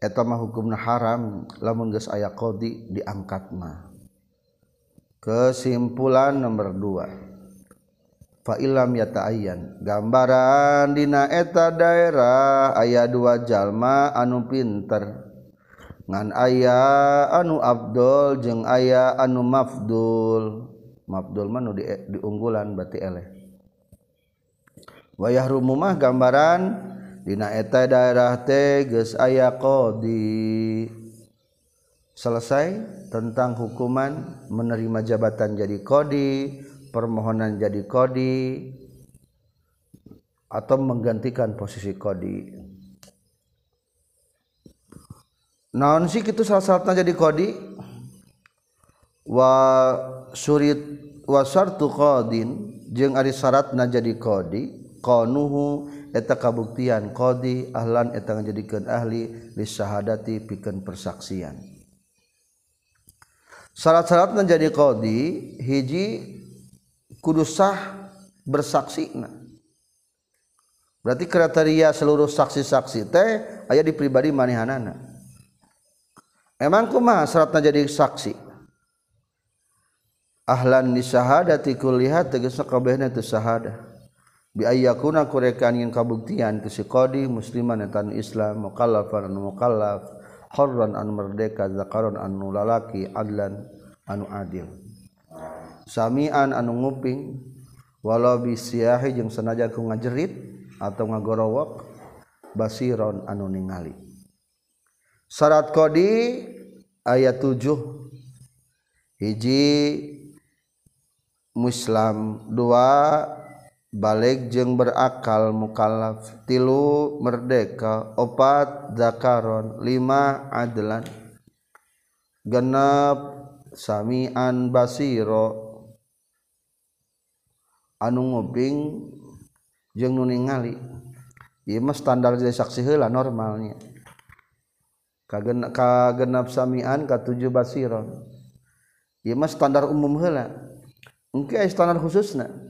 mah hukumna haram lamun aya Q diangkat kesimpulan nomor 2 Fam yatayan gambarandina eteta daerah aya dua Jalma anu pinter ngan ayah anu Abdul jeung ayah anu mafdul madul menu diunggulan bat wayah rumumah gambaran di Dina eta daerah teh geus aya qadi. Selesai tentang hukuman menerima jabatan jadi kodi, permohonan jadi kodi atau menggantikan posisi kodi. Naon sih itu salah satunya jadi kodi wa surit wa syartu qadin jeung ari syaratna jadi qadi qanuhu eta kabuktian qadi ahlan eta ngajadikeun ahli syahadati pikeun persaksian syarat-syarat menjadi qadi hiji kudu sah bersaksi berarti kriteria seluruh saksi-saksi teh aya di pribadi manehanna emang kumaha syaratna jadi saksi ahlan disahadati kulihat tegesna kabehna teu syahadah wab biaya kunakureka yang kabuktian kodi muslimman Islam makalaflaf an merdeka anu lalaki adlan anu adil samian anunguping walauhisjaku ngajerit atau ngagorook basin anu ningali syarat Qdi ayat 7 hiji Islam 2 aya balik jeng berakal mukhalaf tilu merdeka opat zakan 5 alan genap sian Basiro anu ngobing je standaraksi hela normalnya ka genapsian K7 Basiron standar umum hela mungkin standar khususnya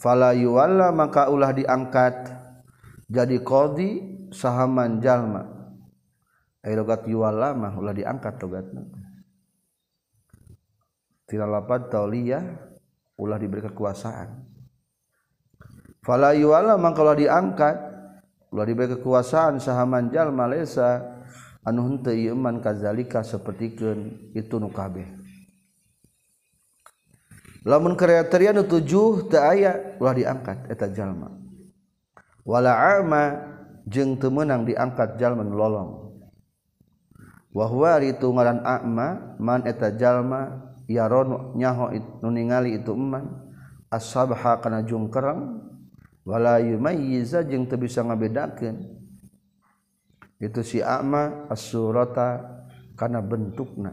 maka ulah diangkat jadi kodi Samanjallma diangkat tidakpatah ulah diberikuasaan diangkatlah diberi kekuasaan Samanjallmaa anuman kazalika sepertipun itu nu kabehh namun kereateria 7 ayalah diangkatetalmawala arma jeng menang diangkat jalan lolong wahmalma ya itu asjungwala bisabedakan itu sima asurata karena bentuknya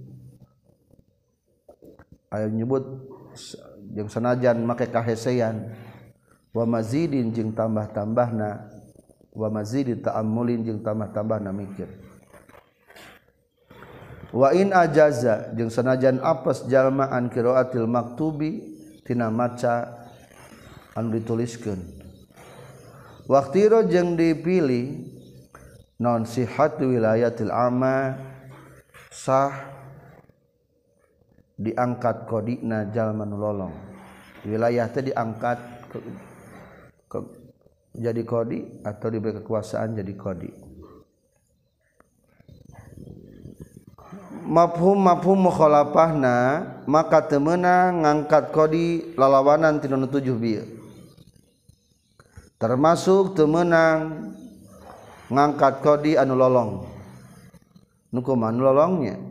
aya nyebut jeung sanajan make kahesean wa mazidin jeung tambah-tambahna wa mazidin ta'ammulin jeung tambah-tambahna mikir wa in ajaza jeung sanajan apes jalma an qiraatil maktubi tina maca anu dituliskeun waqtiro jeung dipilih non sihat wilayatil amma sah diangkat kodina jalmanu lolong wilayah teh diangkat ke, ke, jadi kodi atau diberi kekuasaan jadi kodi mafhum mafhum mukhalafahna maka temenang ngangkat kodi lalawanan tinun tujuh bieu termasuk temenang ngangkat kodi anu lolong nukuman lolongnya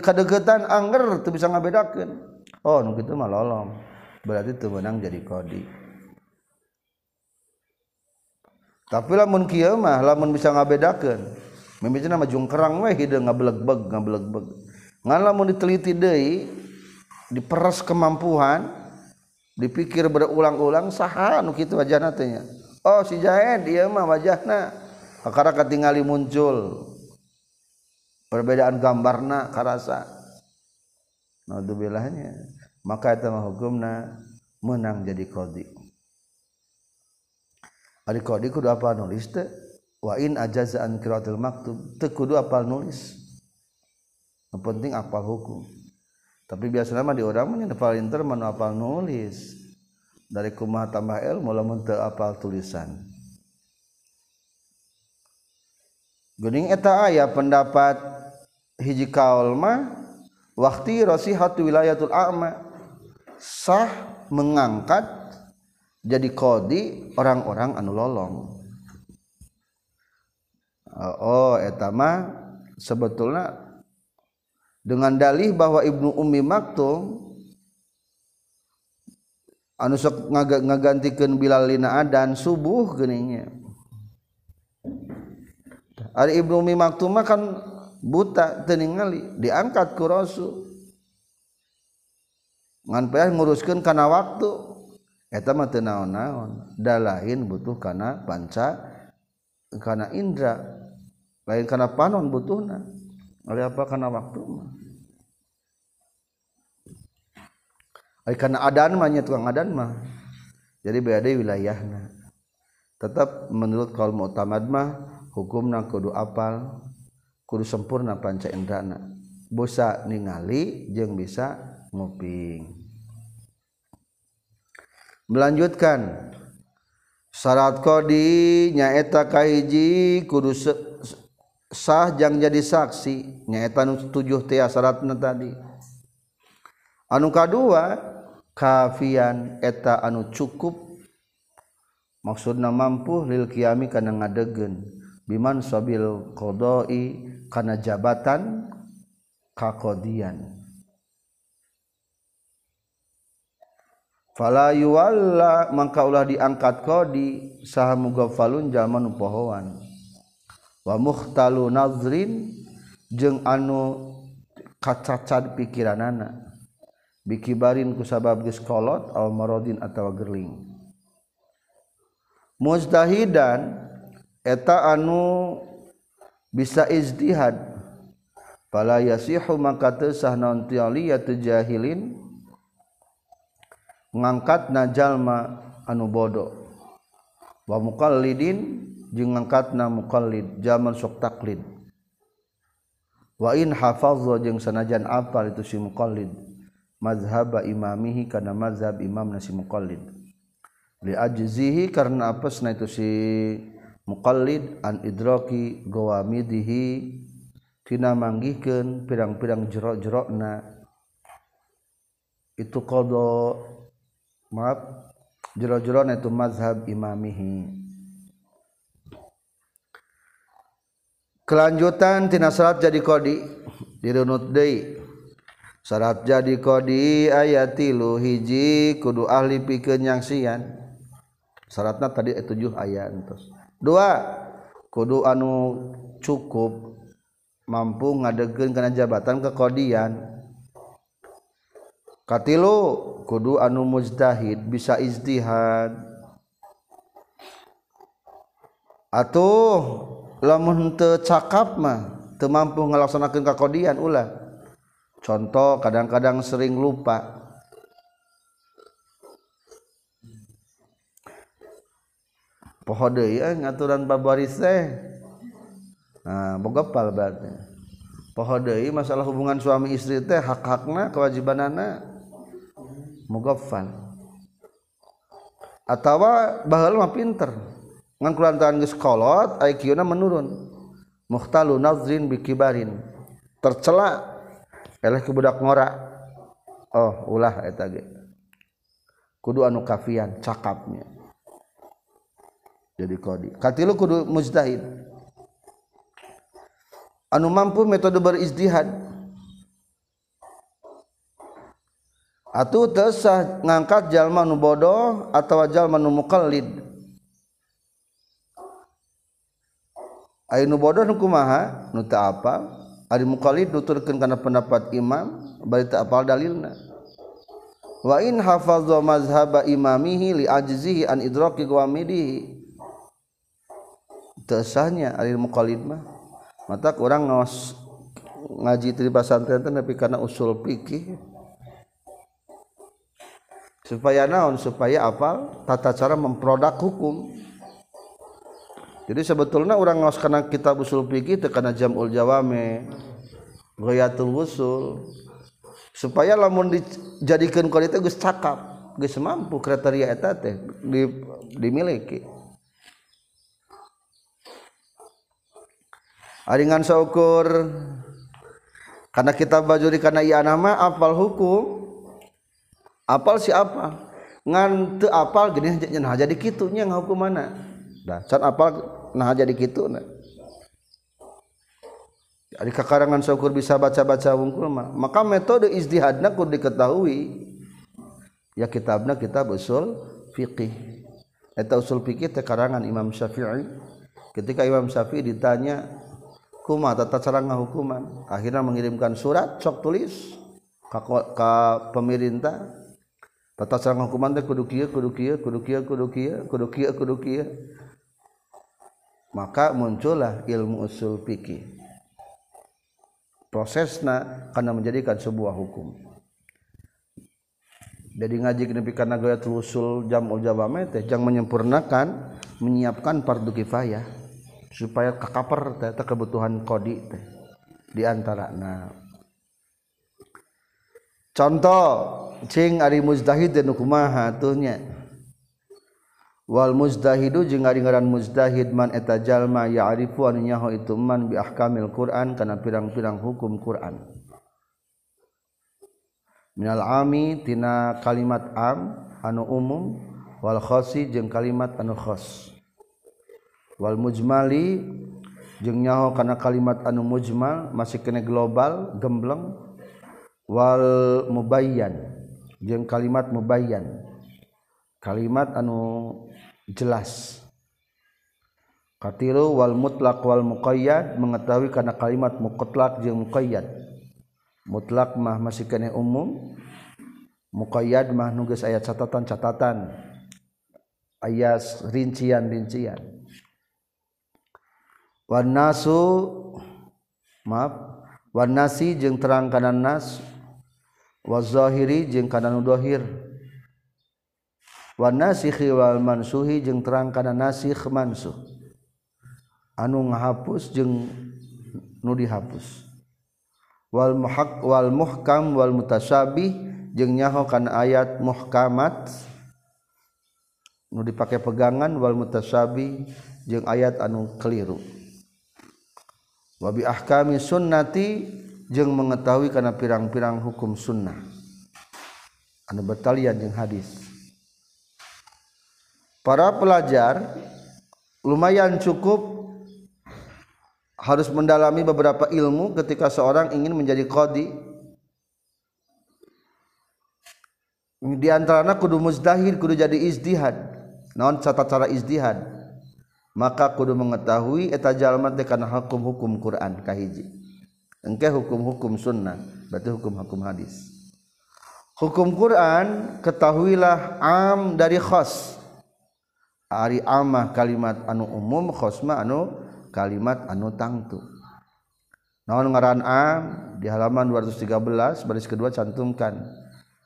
kedekatan anger tuh bisa ngabedakan Oh gitulong berarti tuh menang jadi kode tapilahmah bisa ngabedakan nama diteliti diperes kemampuan dipikir be ulang-ulang sah gitu wajannya Oh sijahmah wajah akara tinggal muncul perbedaan gambarna karasa naudzubillahnya maka eta mah hukumna menang jadi qadhi ari qadhi kudu apa nulis teh wa in ajaza an qiraatul maktub teu kudu apal nulis yang penting apal hukum tapi biasanya mah di orang mah nya inter mah apal nulis dari kumaha tambah ilmu lamun teu apal tulisan Gening eta aya pendapat hiji kaul mah waktu rasihatu wilayatul a'ma sah mengangkat jadi kodi orang-orang anu lolong oh etama sebetulnya dengan dalih bahwa ibnu ummi maktum anu sok ngagantikeun bilal lina adan subuh geuningnya Ari ibnu ummi maktum kan buta diangkatpa nskan karena waktu butuh karena panca karena inndra lain karena panon butuh oleh apa karena waktu karena jadi wilayahnya tetap menurut kaum utamamah hukum na kodu apal sempurna pancandrana bosa ningali jeng bisanguping melanjutkan syarat kodi nyaetaji kurujang jadi saksinya srat tadi anuka2 kafian eta anu cukup maksudnya mampu lil Kiami karena ngadegen sobil qdoi karena jabatan kakodianwala engkaulah diangkat kodi sahhamun zaman pohoan anu kacacat pikiran anak bikibarin kusababiskolot aldin atau girling mudahidan eta anu bisa tihad pala ngangkat najallma anu bodo wadin ngangkat na mulid zaman so taklid wa hafal sanajan apal itu si mulidmazba imamihi karenamazhab imam na mulid diahi karena apa na itu si lid and Idroki gohi manggiken pidang-pidang jerok jerokna itu qdo mapaf jero-jeron itumazhab imamihi kelanjutantinayarat jadi kodi dinutsyaraf jadi kodi aya tiluhiji kudu ahlipi kenyangsian syaratnya tadi itu 7 ayat terus dua kudu anu cukup mampu ngadegeng ke jabatan kekodiankati kudu anu mudahid bisa istti atau lamunt cakap mah mampu melaksanakan kekodian lah contoh kadang-kadang sering lupa poho deui iya, eh, ngaturan babaris teh nah bogopal berarti poho deui iya, masalah hubungan suami istri teh hak-hakna kewajibanana fun. atawa bahal mah pinter ngan kulantaran geus kolot IQ-na menurun muhtalu nazrin bikibarin tercela eleh kebudak budak ngora oh ulah eta ge kudu anu kafian cakapnya jadi qadi katilu kudu mujtahid anu mampu metode berijtihad atau tersah ngangkat jalma nu bodoh atau jalma nu mukallid Ayo nu bodoh nu kumaha nu teu apa ari mukallid nuturkeun kana pendapat imam bari teu apal dalilna wa in hafazza mazhaba imamihi li ajzihi an idraki qawamidihi ah almulidmah mata orangos ngajibas santan tapi karena usulih supaya naon supaya apa tata cara memproduk hukum jadi sebetulnya orang ngos karena kita usul piih tekan jamul Jawame beyatul-wuul supayalahjakanp se mampu kriteria et dimiliki aringan saukur karena kita bajuri karena iya nama apal hukum apal si apa ngan te apal gini nah jadi kitunya ngaku mana dah can apal nah jadi kitu nah Ari kakarangan syukur bisa baca-baca wungkul mah. Maka metode izdihadna kur diketahui. Ya kitabna kita usul fikih Eta usul fikih teh karangan Imam Syafi'i. Ketika Imam Syafi'i ditanya kuma tata cara hukuman akhirnya mengirimkan surat cok tulis ka, ka pemerintah tata cara ngahukuman teh kudu kieu kudu kieu kudu kieu kudu kieu kudu kieu kudu kieu maka muncullah ilmu usul fikih prosesnya karena menjadikan sebuah hukum jadi ngaji nepi kana gaya telusul jam ul jawame teh jang menyempurnakan menyiapkan fardu kifayah supaya kekaper kebutuhan Qdi diantara Coningdahid dan hukum Walmuzdahin mudahid manjallma biil Quran karena pirang-pirang hukum Quran Minal amitina kalimat am anu umumwalkho kalimat anukhos Wal mumali jenyahu karena kalimat anu mujmal masih kene global gembleng Wal mubayan yang kalimat mubayan kalimat anu jelas Katiro Wal mutlakwal mukayat mengetahui karena kalimat muqlak je mukayaat mutlak mah masih kenek umum mukayaat mah nu guys ayat catatan-cattan ayas rincian rincian nasu Maaf warnasi jeung terangkannan nas wahiri kanhir warnasihi Wal Mansuhi jeung terangkan nasisu anu ngahapus je nudihapus Wal muhawal mukam Wal mutasbih je nyahokan ayat mukamat nu dipakai peganganwal mutasbih jeung ayat anu keliru wabi ahkami sunnati jeng mengetahui karena pirang-pirang hukum sunnah anu bertalian jeng hadis para pelajar lumayan cukup harus mendalami beberapa ilmu ketika seorang ingin menjadi qadi di antaranya kudu muzdahir kudu jadi izdihad non cara cara izdihad kudu mengetahui eta jalamat dekana hukum-hukum Quranhi egkeh hukum-hukum sunnah batu hukumkum hadits hukum Quran ketahuilah am dari khas Ari amah kalimat anu umum khosma anu kalimat anu tangtu na am di halaman 2013 baris kedua cantumkan.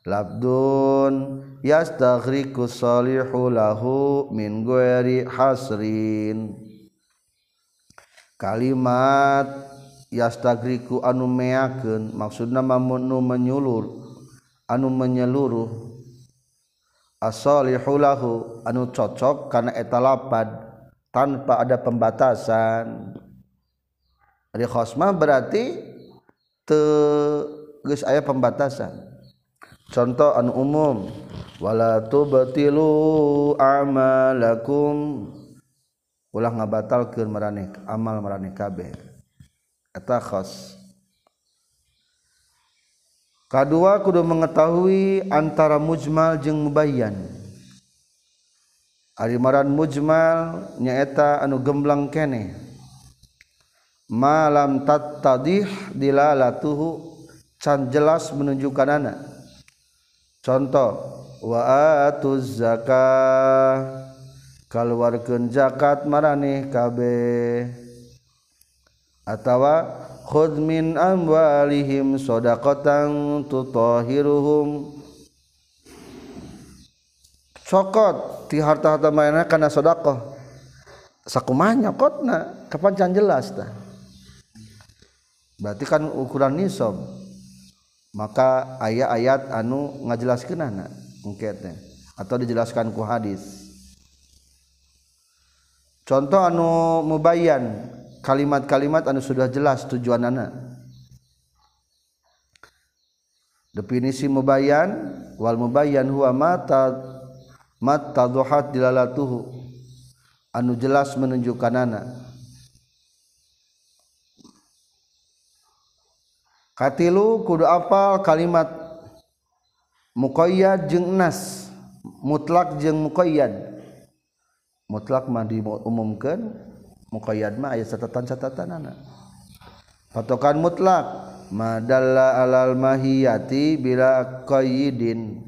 hasrin kalimat yatagku anu meken maksud namamunnu menyulur anu menyeluruh as anu cocok karena etalapat tanpa ada pembatasansma berarti saya pembatasan contoh an umumwala u batal amaleh2 kudu mengetahui antara mujmal jeung mebayanran mujmal nyaeta anu gemblang kene malam tat tadi dilala tuh can jelas menunjukkan anak contoh waatuz zakah keluarkan zakat maraneh kabeh atawa khudh min amwalihim shadaqatan tutahhiruhum cokot ti harta-harta mana kana sedekah sakumaha nyokotna kapan jelas tah berarti kan ukuran nisab maka ayah-ayat anu ngajelaskan nana mungkin atau dijelaskanku hadits contoh anu mubayan kalimat-kalimat anu sudah jelas tujuan anak definisi mubayan wal mubayan anu jelas menunjukkan anak punyakatilu kudu aal kalimat mukoya jengnas mutlak je mukaian mutlak mandi umumkan mukayaat ma catatan catatan fotokan mutlak maalmahati bilayidin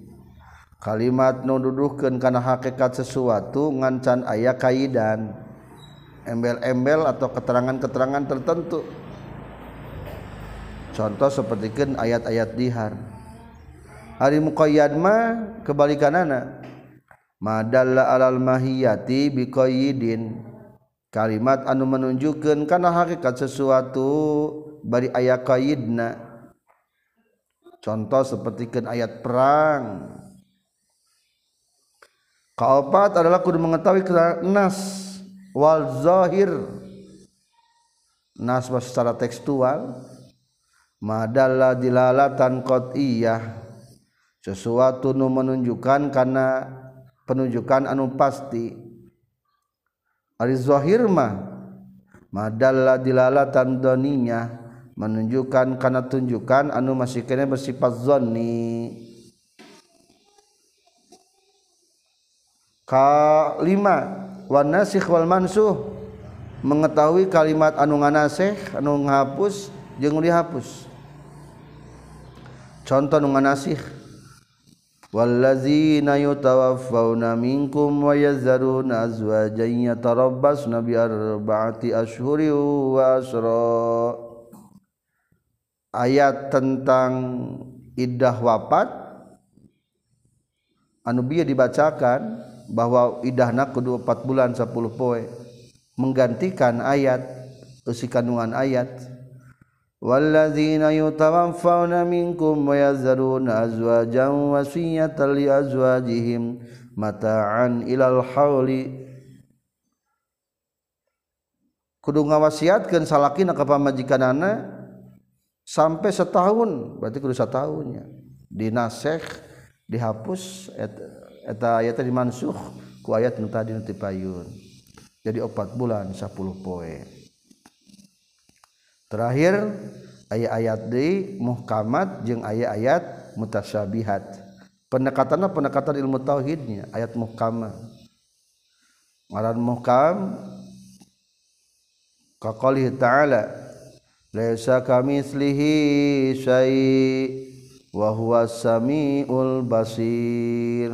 kalimat nududuhken karena hakekat sesuatu ngancan ayah kaidan embel-embel atau keterangan-keterangan tertentu contoh kan ayat-ayat dihar hari muqayyad ma kebalikanana madalla alal mahiyati biqayyidin kalimat anu menunjukkan karena hakikat sesuatu bari ayat qayyidna contoh kan ayat perang Kaopat adalah kudu mengetahui nas wal zahir nas secara tekstual madalla dilalatan qat'iyah sesuatu nu menunjukkan karena penunjukan anu pasti ari zahir mah madalla dilalatan doninya menunjukkan karena tunjukkan anu masih kena bersifat zonni kalima wan wal mansuh mengetahui kalimat anu nganasih anu ngapus hapus Hai contohungan nasihwalazinatawa ayat tentang Idah wafat anubiya dibacakan bahwa Idah naku 24 bulan 10 poi menggantikan ayat usi kandungan ayat yang zina kudu ngawasiatkan salahkinapa majikan anak sampai setahun berarti tahunnya dinasse dihapussuh ku ayat tadi payun jadi opat bulan 10 poin terakhir ayat-ayat di mu Muhammad jeung ayat-ayat mutasabihat pendekatanlah pendekatan ilmu tauhidnya ayat mu Muhammad mu kok ta'ala kamihiul basir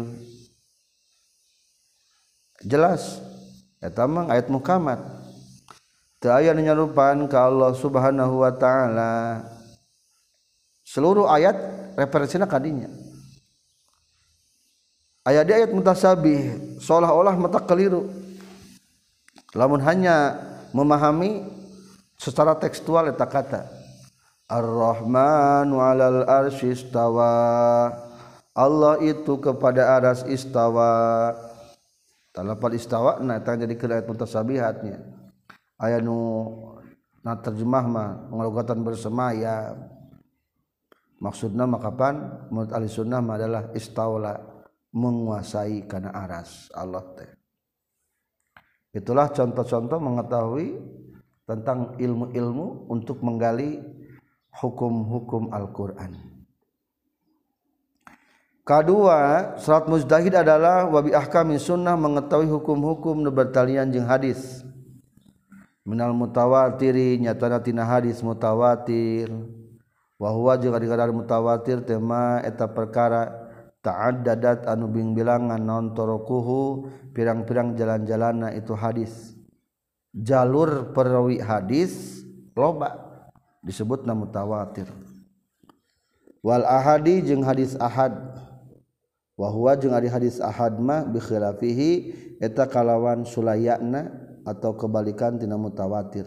jelas tamang ayat Mu Muhammadmat aya nyarupan kalau Allah subhanahu Wa Ta'ala seluruh ayat referensinya kadinya ayat ayat mutasabih seolah-olah mata keliru lamun hanya memahami secara tekstual eta kata ar rahman 'alal arsy istawa Allah itu kepada aras istawa talapal istawa nah eta jadi ayat mutasabihatnya aya nu na terjemah mah ngalugatan bersemaya maksudna makapan menurut ahli sunnah mah adalah istaula menguasai karena aras Allah teh itulah contoh-contoh mengetahui tentang ilmu-ilmu untuk menggali hukum-hukum Al-Qur'an Kedua, salat mujtahid adalah wabi ahkami sunnah mengetahui hukum-hukum nu jeng hadis. mutawairi nyatatina hadis mutawatirwahwa juga di kadar mutawawatir tema eta perkara taat dadat anuing bilangan nontorookuhu pirang-pirang jalan-jalana itu hadis jalur perwi hadis loba disebut nama tawatir Wal Ahadi jeung hadis Ahadwahwa juga hari hadis Ahadma bifihi eta kalawan Sulayakna dan atau kebalikan tina mutawatir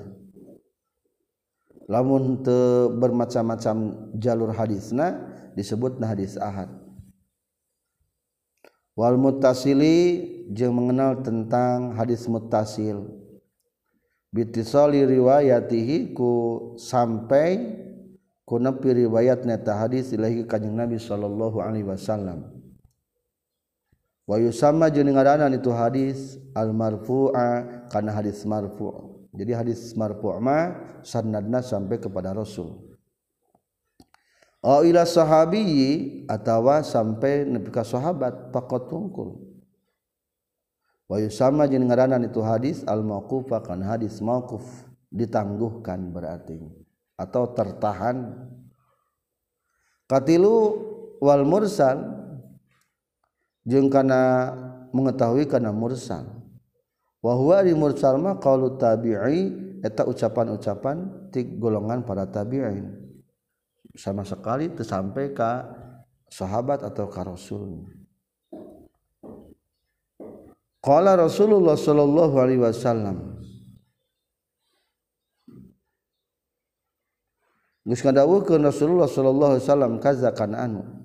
lamun te bermacam-macam jalur hadisna disebut nah hadis ahad wal mutasili jeung mengenal tentang hadis mutasil bitisali riwayatihi ku sampai ku nepi riwayat neta hadis ilahi kanjeng Nabi sallallahu alaihi wasallam Wahyu sama jeung itu hadis al-marfu'a kana hadis marfu'. Jadi hadis marfu' ma sanadna sampai kepada Rasul. Au ila sahabi atawa sampai nepi ka sahabat faqat tungkul. Wahyu sama jeung itu hadis al-mauquf kana hadis mauquf ditangguhkan berarti atau tertahan. Katilu wal mursal jeung kana mengetahui kana mursal wa huwa di mursal mah qaulu tabi'i eta ucapan-ucapan ti golongan para tabi'in sama sekali sampai ka sahabat atau ka rasul Qala Rasulullah sallallahu alaihi wasallam Geus ke Rasulullah sallallahu alaihi wasallam kaza kana anu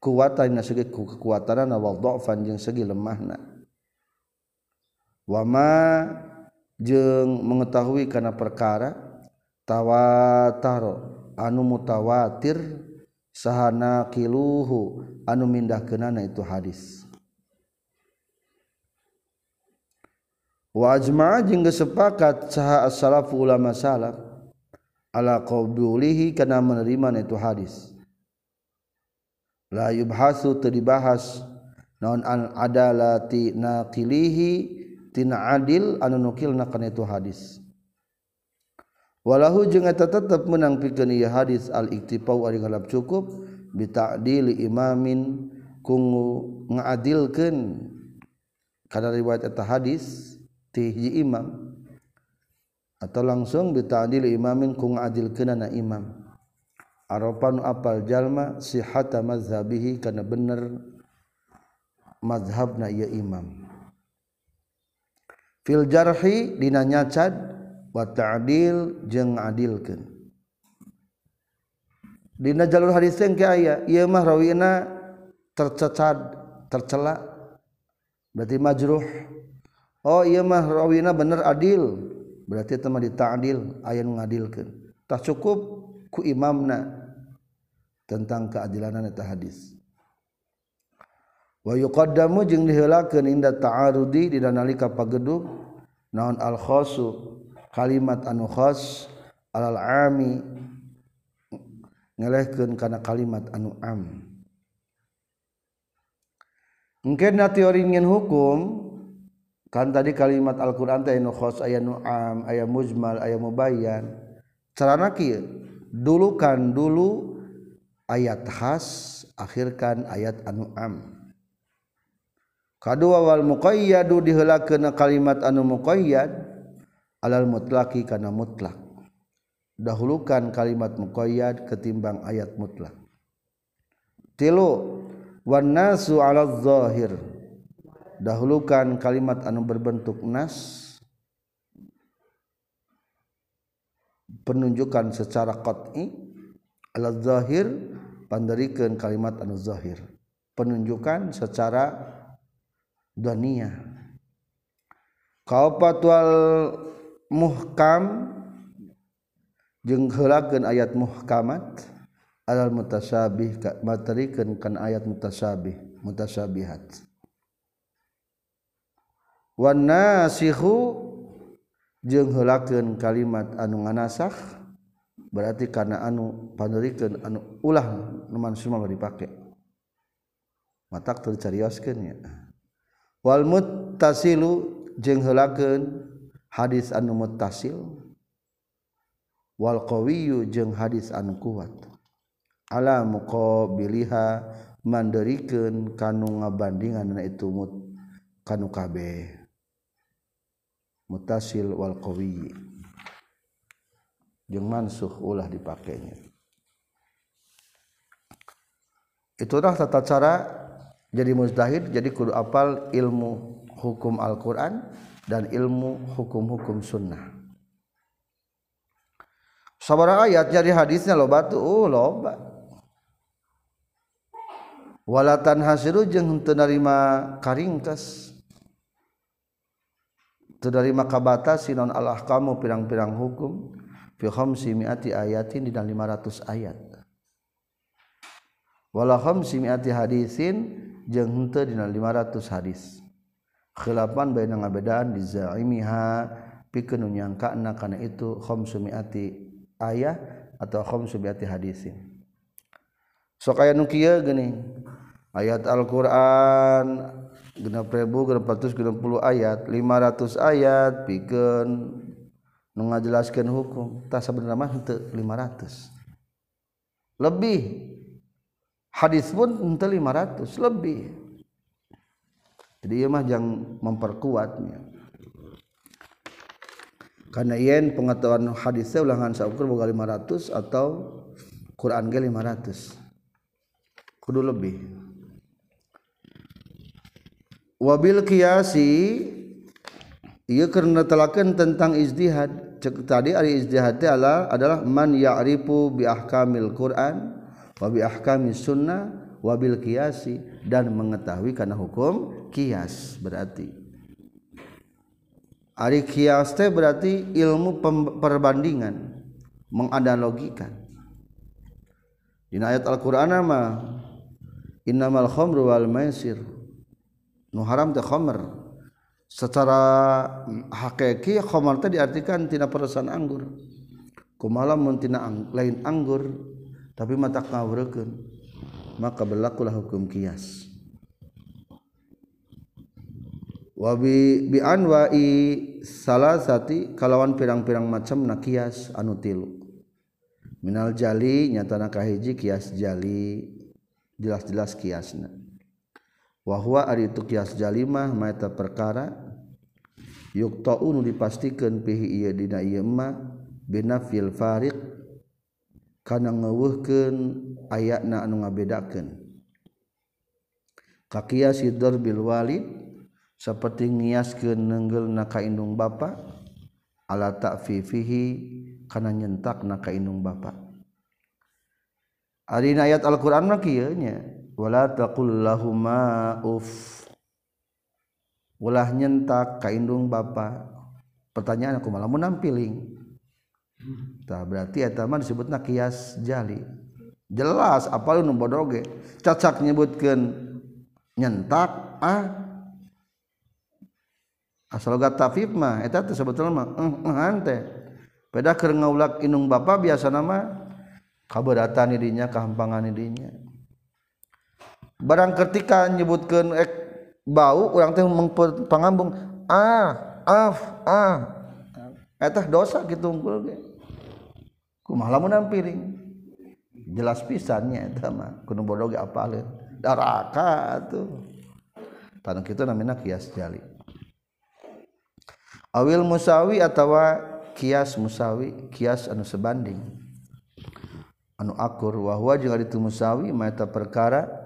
kuatan segi kekuatan awal dhafan jeung segi lemahna wama jeng mengetahui karena perkara tawataro anu mutawatir sahana kiluhu anu mindah kenana itu hadis wa ajma'a jeung sepakat saha as-salaf ulama salaf ala qaulihi kana menerima itu hadis dibahas non adalahtinahi adil ankil itu hadis walau juga tetap menamppitkan hadis al-ikti cukupdiliminadilkan karena riwayat atau hadisam atau langsung betailmin ku mengaadil ke anak Imam pan apal jalmabih karena benermazhabna Imam filhinyail adkan Dina jalur haditsen ayawin tercecat tercela berarti majruh Oh yemahrawina bener adil berarti teman di taadil aya mengadilkan tak cukup ku imamna ya tentang keadilanannya hadits dihil inda taarudi di danlika naon alkho kalimat anukhos alamingelekan karena kalimat anuam mungkin teori ingin hukum kan tadi kalimat Alqurans aya ayam mujmal aya mubayan cela dulukan dulu untuk ayat khas akhirkan ayat anu am kedua wal muqayyadu dihelakeun kalimat anu muqayyad alal mutlaki kana mutlak dahulukan kalimat muqayyad ketimbang ayat mutlak tilu wan nasu ala zahir dahulukan kalimat anu berbentuk nas penunjukan secara qat'i ala zahir pan dariikan kalimat anuzahir penunjukkan secara dunia kau pat mukam jelaken ayat mukamat mutasbih kan ayat mutasbih mulaken kalimat anuungannasah berarti karena anu pandiriikan anu ulang teman semua dipakai mata tercarnya Walmut jengla hadis anumutilwalkowiyu hadis an kuat alam mu qha mandiriken kanung ngabandingan itu mutasilwalqwi mansuh ulah dipakainya itulah tata cara jadi mustdahid jadi kudu apal ilmu hukum Alquran dan ilmu hukum-hukum sunnah saudara ayat jadi haditsnya lo batu uh, lo walatan hasir menerima karingkes tererima kaata Sinn Allah kamu pirang-pirang hukum fi khamsi mi'ati ayatin di dalam 500 ayat wala khamsi mi'ati hadisin jeung henteu dina 500 hadis khilafan baina ngabedaan di zaimiha pikeun nu nyangkana kana itu khamsu mi'ati ayah atau khamsu mi'ati hadisin sok aya nu kieu geuning ayat Al-Qur'an 60 ayat 500 ayat pikeun nu hukum tak sebenarnya mah lima ratus lebih hadis pun lima ratus lebih jadi ia mah yang memperkuatnya karena yen pengetahuan hadisnya ulangan saukur lima ratus atau Quran lima ratus kudu lebih wabil kiasi ia karena telakan tentang izdihad tadi ari ijtihad adalah adalah man ya'rifu bi ahkamil Qur'an wa bi ahkamis sunnah wa bil qiyasi dan mengetahui karena hukum kias berarti ari kias teh berarti ilmu perbandingan menganalogikan Di ayat Al-Qur'an mah innamal khamru wal maisir nu haram teh khamr secara hakqkhomartta diartikan tina perusahaan anggur kumamtina lain anggur tapi mata kauwurken maka berlakulah hukum kias salahhatikalawan pirang-pirang macam nakias anuil Minal Jali nyatanakahhiji kias Jali jelas-jelas kiasnya itu Jah perkara yukun dipastikanfar karena ayat nabedakankakia Si Bil Wal seperti nias kenggel naka Inung bapak ala takhi karena nyentak naka Inung Bapakpak ari ayat Alquran makiyanya u nyentak kainndung Bapak pertanyaan aku malah menampmpiling tak berarti teman disebut naas Jali jelaspal lumbodoge catca nyebutkan nyentak ah. asal sebetulped eh, ngaulaung Bapak biasa nama kaberatan i dirinya keampangan i dirinya Chi barang ketikanyebutkan bau orang tim panmbung ah, ah. etah dosagulahring jelas pisannyadoaka tuh Kiasil Musawi atautawa Kias Musawi kias anu sebanding anu akur wahwa juga ditung Musawi perkara itu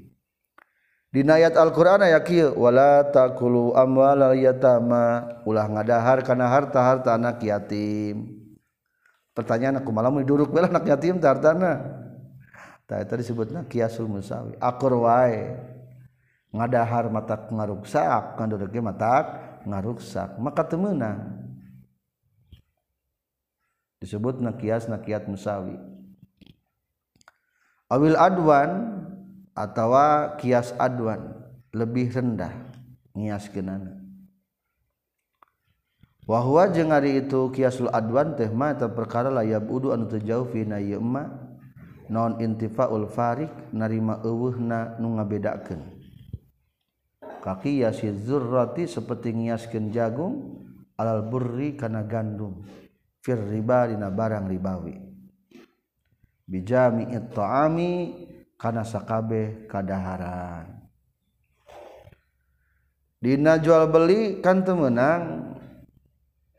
Di ayat Alquran aya wala takulu amwal yatama ulah ngadahar kana harta-harta anak yatim pertanyaan aku malam ini duduk bela anak yatim hartana Tadi Tadi disebutnya kiasul musawi akur wae ngadahar mata ngaruksak kan duduknya mata ngaruksak maka temenang disebut nakias nakiat musawi awil adwan atautawa kias Adwan lebih rendahnyiaskenwahwa jeng hari itu kiaasul Adwan Temat atau perkara lay untukjauh non intifulfar narimakakzu roti sepertinyiasken jagung alalburri karena gandum Firiba na barang ribawi bijami ituami yang Karena sakabe kadaharan Dina jual beli kan temenang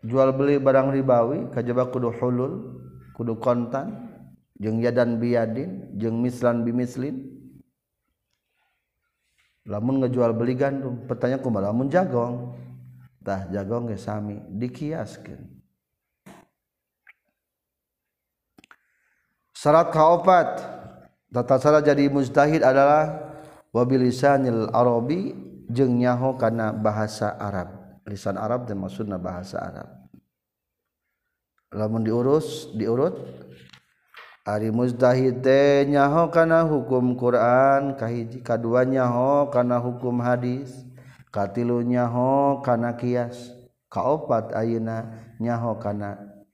jual beli barang ribawi kajaba kudu hulul kudu kontan jeng yadan biyadin jeng mislan bimislin lamun ngejual beli gandum pertanyaan kumaha lamun jagong tah jagong ge sami dikiaskeun syarat kaopat salah jadi mustdahid adalahwabnyil a je nyaho karena bahasa Arab lisan Arab di maksudna bahasa Arab namun diurus diurut hari mustdahinya karena hukum Quran keduanyaho karena hukum hadis katnyaho Kiaspatinanya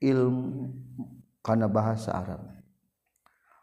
ilm karena bahasa Arab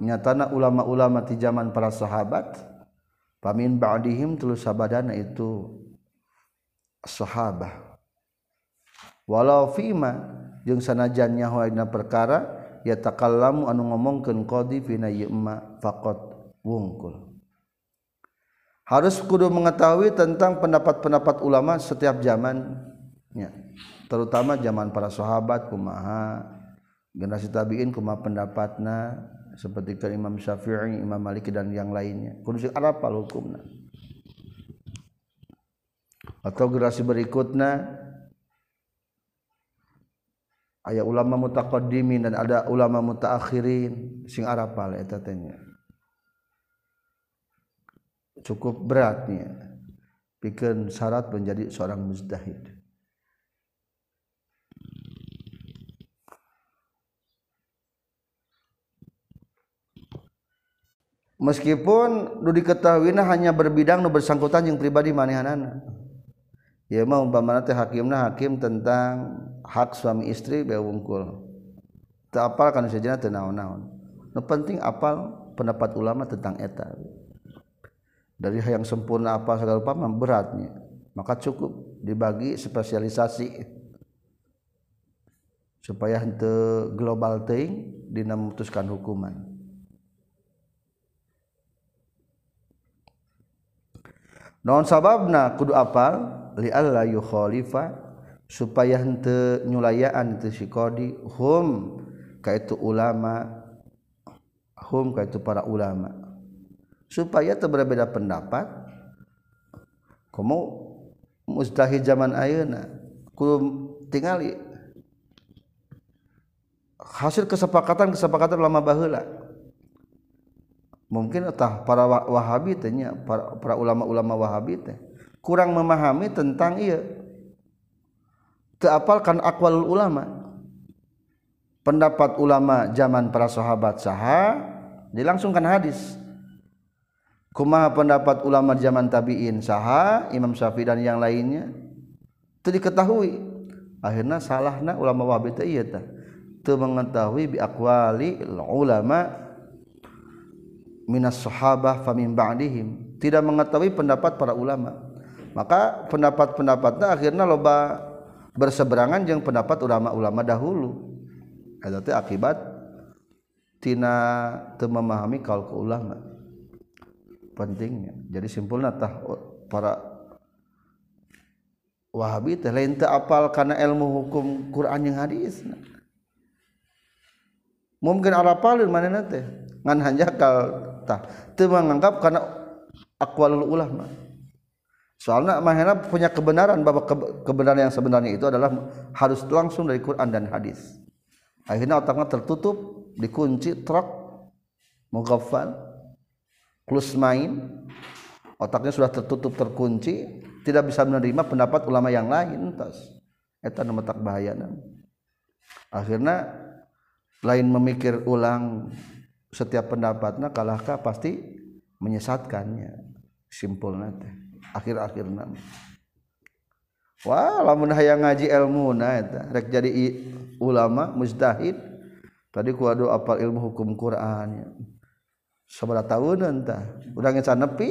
tanah ulama-ulama di zaman para sahabat pamin bahim terusada itu walau Fima sanajannya perkara ya takal anu ngomong harus Kudu mengetahui tentang pendapat-pendapat ulama setiap zamannya terutama zaman para sahabat ku maha generasi tabiin kuma pendapatna seperti ke Imam Syafi'i, Imam Maliki dan yang lainnya. kondisi Arab pal hukumnya Atau generasi berikutnya ayat ulama mutaqaddimin dan ada ulama mutaakhirin sing arapal eta tanya cukup beratnya bikin syarat menjadi seorang mujtahid meskipun du diketahui hanya berbidang nu bersangkutan yang pribadi manehanana ya mah umpamana teh hakimna hakim tentang hak suami istri bae wungkul teu apal kana sajana teu naon-naon nu penting apal pendapat ulama tentang eta dari yang sempurna apa segala rupa beratnya maka cukup dibagi spesialisasi supaya untuk global thing dina memutuskan hukuman non sababna kudu apal lilifa supayanteaankodi itu ulama home itu para ulama supaya itu berbeda pendapat kamu mustahi zaman Ayuna tinggal hasil kesepakatan-kesepakatan lama bahlah mungkin entah para Wahabi tanya para, para ulama-ulama Wahabi teh kurang memahami tentang iya teapalkan akwal ulama pendapat ulama zaman para sahabat saha dilangsungkan hadis kumaha pendapat ulama zaman tabiin saha Imam Syafi'i dan yang lainnya itu diketahui akhirnya salahna ulama Wahabi teh iya tah teu mengetahui bi akwali ulama minas sahabah famin ba'dihim tidak mengetahui pendapat para ulama maka pendapat-pendapatnya akhirnya loba berseberangan dengan pendapat ulama-ulama dahulu eta teh akibat tina teu memahami kaul ke ulama pentingnya jadi simpulna tah para Wahabi teh lain teu apal kana ilmu hukum Quran jeung hadis mungkin apalin manehna teh ngan hanjakal tah teu menganggap kana aqwalul ulama soalnya mahena punya kebenaran bahwa kebenaran yang sebenarnya itu adalah harus langsung dari Quran dan hadis akhirnya otaknya tertutup dikunci truk mughaffal klus main otaknya sudah tertutup terkunci tidak bisa menerima pendapat ulama yang lain tas eta nama tak bahayana akhirnya lain memikir ulang setiap pendapatnya kalahkah pasti menyesatkannya simpul nanti akhir-akhir nama Wah, lamun hayang ngaji ilmu na eta rek jadi ulama mujtahid tadi ku adu apal ilmu hukum Quran ya. tahun nanti. Udah urang nepi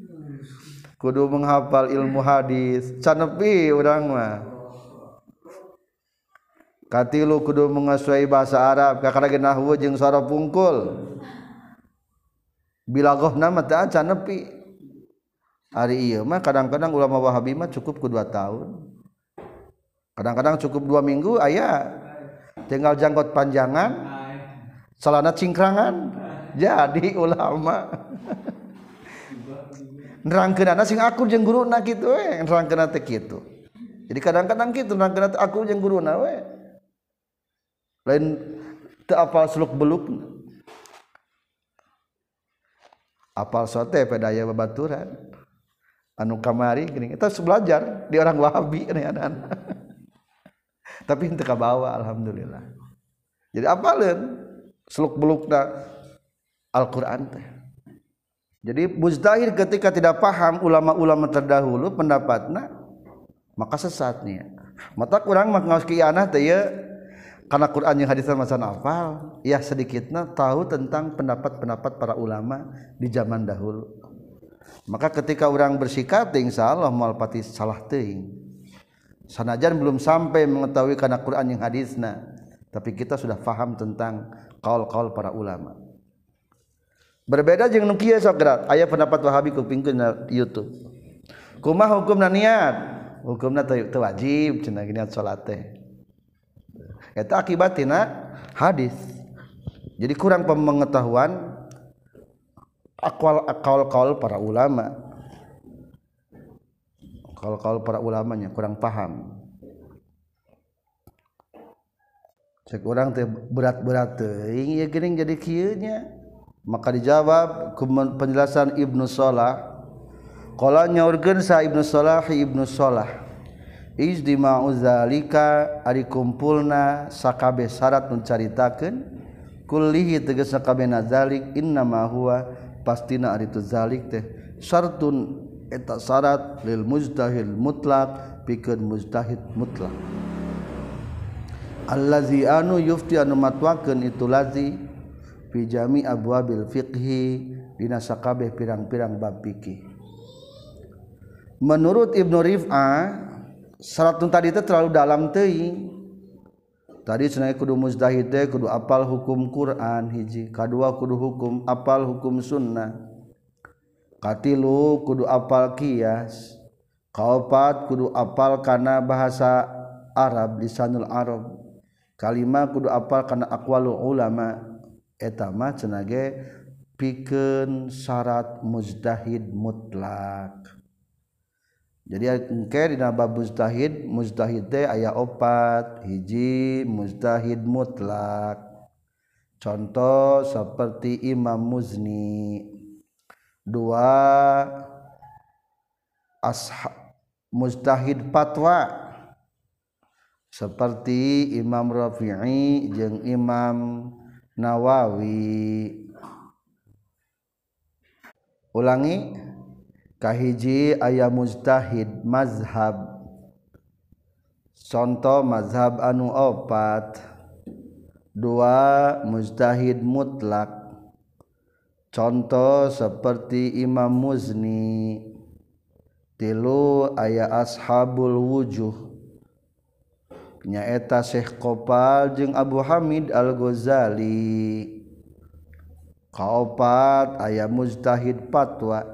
kudu menghafal ilmu hadis canepi urang mah katilu kudu mengasuhi bahasa Arab kakara nahwu jeng suara pungkul bilagohna nama tak acan nepi hari iya, mah kadang-kadang ulama Wahabi mah cukup ke dua tahun kadang-kadang cukup dua minggu ayah tinggal jangkot panjangan celana cingkrangan jadi ulama anak sing akur jeung guruna kitu we eh. nerangkeunana teh kitu jadi kadang-kadang kitu nerangkeunana akur jeung guruna we lain aalteaya wabaturan anu kamarini kita belajarjar di orang Wahbi tapi bahwa Alhamdulillah jadi apaluk beluk Alquran teh jadi busdair ketika tidak paham ulama-ulama terdahulu pendapatna maka sesatnya mata kurangski karena Quran yang hadisnya masa nafal, ya sedikitnya tahu tentang pendapat-pendapat para ulama di zaman dahulu maka ketika orang bersikap insya Allah malpati salah ting, sanajan belum sampai mengetahui karena Quran yang hadisnya tapi kita sudah faham tentang kaul-kaul para ulama berbeda dengan Nukia Sokrat ayat pendapat Wahabi ku pingkeun YouTube hukum hukumna niat hukumnya itu wajib cina niat salat akibatin hadis jadi kurang pemengetahhuan awalkal para ulama para ulamanya kurang paham kurang berat-bera jadinya maka dijawab penjelasan Ibnu Shalllah kalaunya organsa Ibnu Shall Ibnu Shalah I mauzalika kumpulna skabbeh syarat mencaritakankul lihi tegesskab nazalik inna mahua pastina ituzalik tehsartun etak syarat l mujdahil mutlak pikir mudahid mutlak Allahziu yufwa itu lazi pijami auabil fiqhidina skabehh pirang-pirang babki menurut Ibnurif ah syarat tadi itu terlalu dalam TI tadi senai kudu mudahid kudu apal hukum Quran hiji kedua kudu hukum apal hukum sunnahkatilu kudu apal Kias kaupat kudu apal karena bahasa Arab di Sanul Arab kalimat kudu apal karena awal ulama etmahcen piken syarat mujdahid mutla jadi engke di bab mustahid mustahid teh aya opat hiji mustahid mutlak contoh seperti Imam Muzni dua ashab mustahid fatwa seperti Imam Rafi'i jeung Imam Nawawi ulangi kahiji ayah mujtahid mazhab contoh mazhab anu opat dua mujtahid mutlak contoh seperti Imam Muzni tilu ayah ashabul wujuh nyaeta Syekh Kopal jeung Abu Hamid Al-Ghazali kaopat ayah mujtahid patwa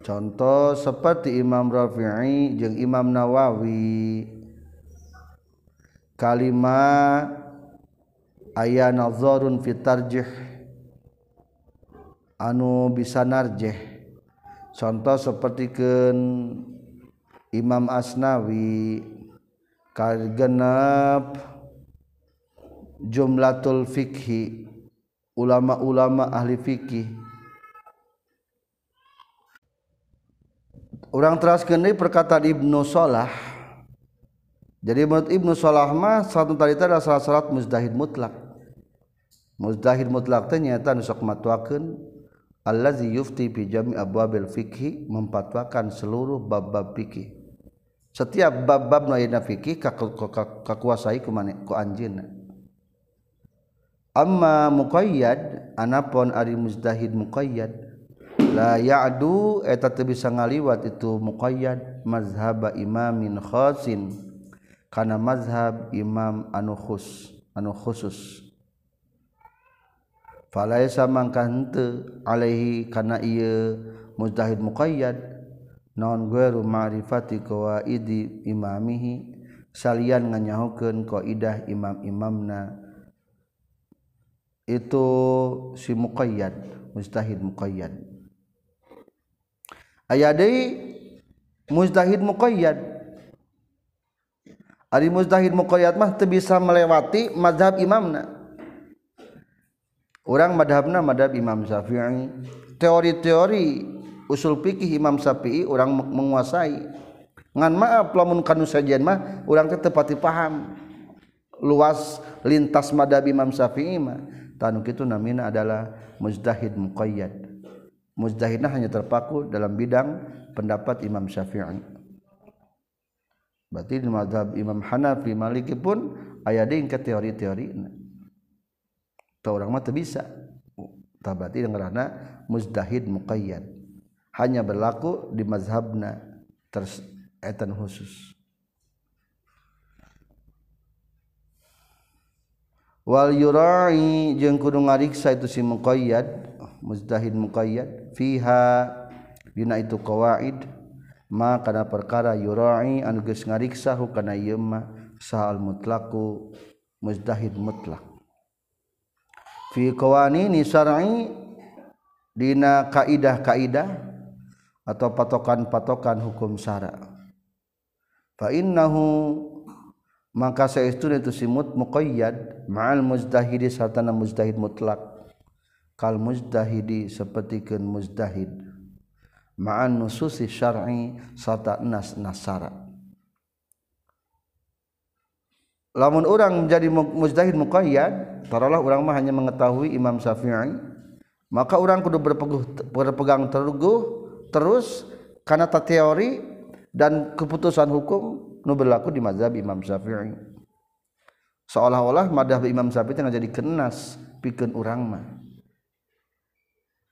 contohh seperti Imam raffi'i jeung Imam Nawawi kalima Ayzorun fit Anu bisa Narjeh contoh sepertiken Imam asnawi kar genep jumlatul fiqhi ulama-ulama ahli fiqih orang teras kini perkataan Ibnu Salah jadi menurut Ibnu Salah mah satu tadi adalah salah salat muzdahid mutlak muzdahid mutlak ternyata nyata Allah ziyufti matwakeun allazi yufti fi jami' fikhi mempatwakan seluruh bab-bab fikih setiap bab-bab nu fikhi fikih kakuasai ku mane ku anjeunna amma muqayyad anapun ari muzdahid muqayyad punya ya aduheta bisa ngaliwat itu mukoya mazba imkhosinkana mazhab imam an anaihikana muyarifhi salyan nganyahukan qoidah imam-imam na itu si mumukayat musttahid mukoyat muhi muhid muyat mah bisa melewati Maja Imamna orang madhabna Ma Imamyafi yang teori-teori usul piqih Imam sapfi' orang menguasai n maafmun sajamah orang kepati paham luas lintas Mahabbi Imamsyafi tan itu Namina adalah mujdahid muqaoyat mujtahidnya hanya terpaku dalam bidang pendapat Imam Syafi'i berarti di mazhab Imam Hanafi Maliki pun ayah ding ke teori-teori Tahu orang mah bisa tak berarti karena mujtahid muqayyad hanya berlaku di mazhabna tersetan khusus wal yurai jeung kudu ngariksa itu si muqayyad mujtahid muqayyad fiha dina itu qawaid ma kana perkara yurai anu geus ngariksa hukana ieu mah sahal mutlaku muzdahid mutlak fi qawanini syar'i dina kaidah-kaidah atau patokan-patokan hukum syara fa innahu maka saestuna itu simut muqayyad ma'al muzdahidi sartana muzdahid mutlak kal muzdahidi sapertikeun muzdahid ma'an nususi syar'i serta nas nasara lamun orang menjadi muzdahid muqayyad taralah orang mah hanya mengetahui Imam Syafi'i maka orang kudu berpeguh, berpegang teguh terus karena teori dan keputusan hukum nu berlaku di mazhab Imam Syafi'i seolah-olah madhab Imam Syafi'i tengah jadi kenas pikeun urang mah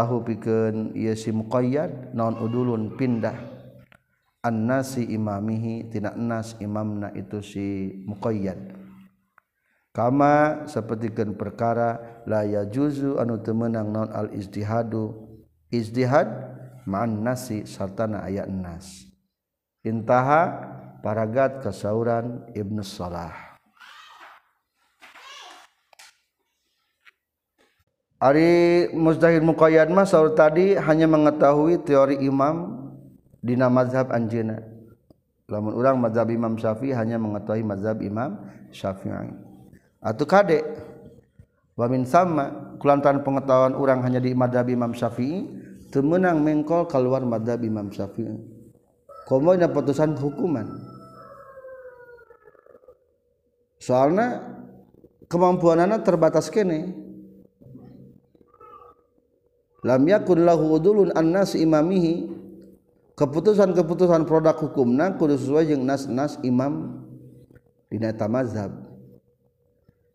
piken mukoyat non udulun pindah ansi imamihi tidaknas imamna itu si mukoyat kamma sepertikan perkara laa juzu anu temenang non al-izdihadu izdihad manasi sarana ayat ennas intaaha paragat kesahran Ibnu Shallah Ari Muzdahir Muqayyad mah saur tadi hanya mengetahui teori imam dina mazhab anjeuna. Lamun urang mazhab Imam Syafi'i hanya mengetahui mazhab Imam Syafi'i. Atuh kade wa min sama kulantaran pengetahuan urang hanya di mazhab Imam Syafi'i teu meunang mengkol keluar mazhab Imam Syafi'i. Komo dina putusan hukuman. Soalnya kemampuanana terbatas kene lam yakun lahu udulun annas imamihi keputusan-keputusan produk hukumna kudu sesuai jeung nas-nas imam dina eta mazhab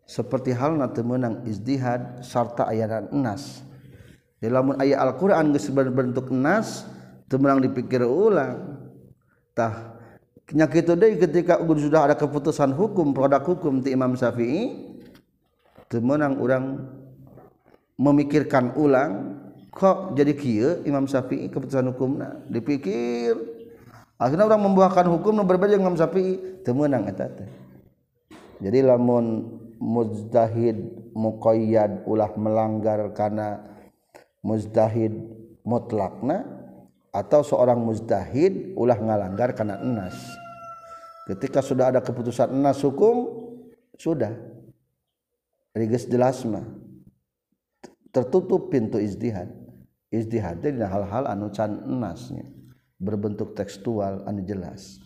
seperti halna teu meunang izdihad sarta ayana nas di lamun aya Al-Qur'an geus berbentuk nas teu meunang dipikir ulang tah nya kitu deui ketika sudah ada keputusan hukum produk hukum ti Imam Syafi'i teu meunang urang memikirkan ulang kok jadi kia Imam Syafi'i keputusan hukumnya dipikir akhirnya orang membuahkan hukum yang berbeda Imam Syafi'i teu meunang jadi lamun muzdahid muqayyad ulah melanggar karena mujtahid mutlakna atau seorang muzdahid ulah ngalanggar karena enas ketika sudah ada keputusan enas hukum sudah riges jelas mah tertutup pintu izdihad izdihad adalah hal-hal anu can enasnya berbentuk tekstual anu jelas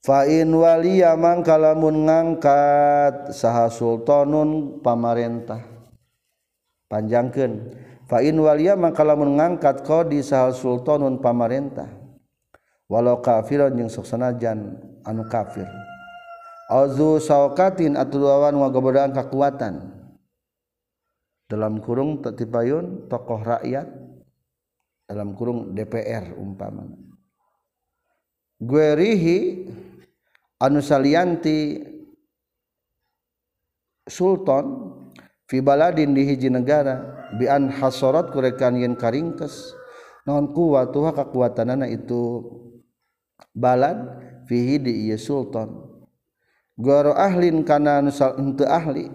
Fa'in waliya mangkalamun ngangkat saha sultanun pamarentah panjangkeun Fa'in waliya mangkalamun ngangkat qadi saha sultanun pamarentah walau kafiran yang sok jan anu kafir Azu saukatin atau lawan ngagobodaan kekuatan dalam kurung tetipayun tokoh rakyat dalam kurung DPR umpama guerihi anu salianti sultan fi baladin di hiji negara bi an hasorat kurekan yen karingkes naon kuwatuha kakuatanana itu balad fihi di iya sultan goro ahlin kana anu ente ahli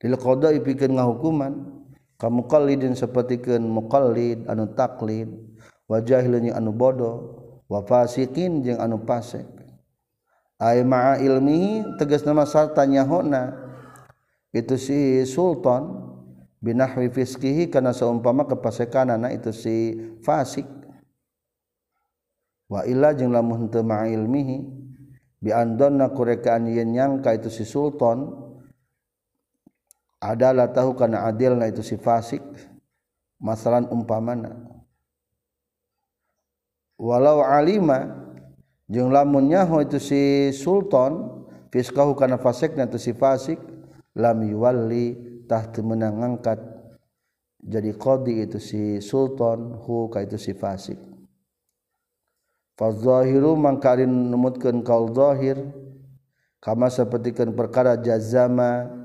hukuman kamu dan seperti mulid anu taklim wajah anu booh wa an ma ilmi tegas nama saltanyana itu si Sultan binkihi karena seumpama kepasikanan itu si fasik wa ilekaan y nyangka itu si Sultan adalah tahu karena adil na itu si fasik masalah umpamana walau alima jeung lamunnya itu si sultan fiskahu karena fasik na itu si fasik lam yuwalli tah menangangkat ngangkat jadi qadi itu si sultan hu ka itu si fasik fazahiru mangkarin numutkeun kaul zahir kama sapertikeun perkara jazama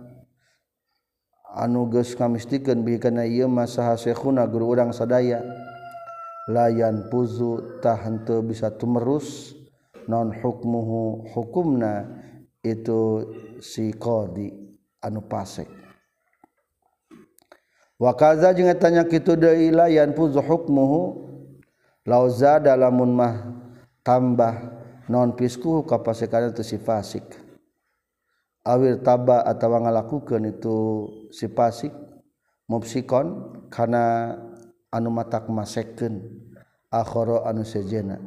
anuges kamiken biikan mas udang sadayalayanyan puzu ta hantu bisa tumerus non hukmu hukumna itu si kodi anu pasek wakaza juga tanya itulayan pu huk lauzamah tambah non pisku kapasikan itu si fasik awir tabah atau walak lakukan itu si pasik mupsikonkana anumatakma akhoro anuna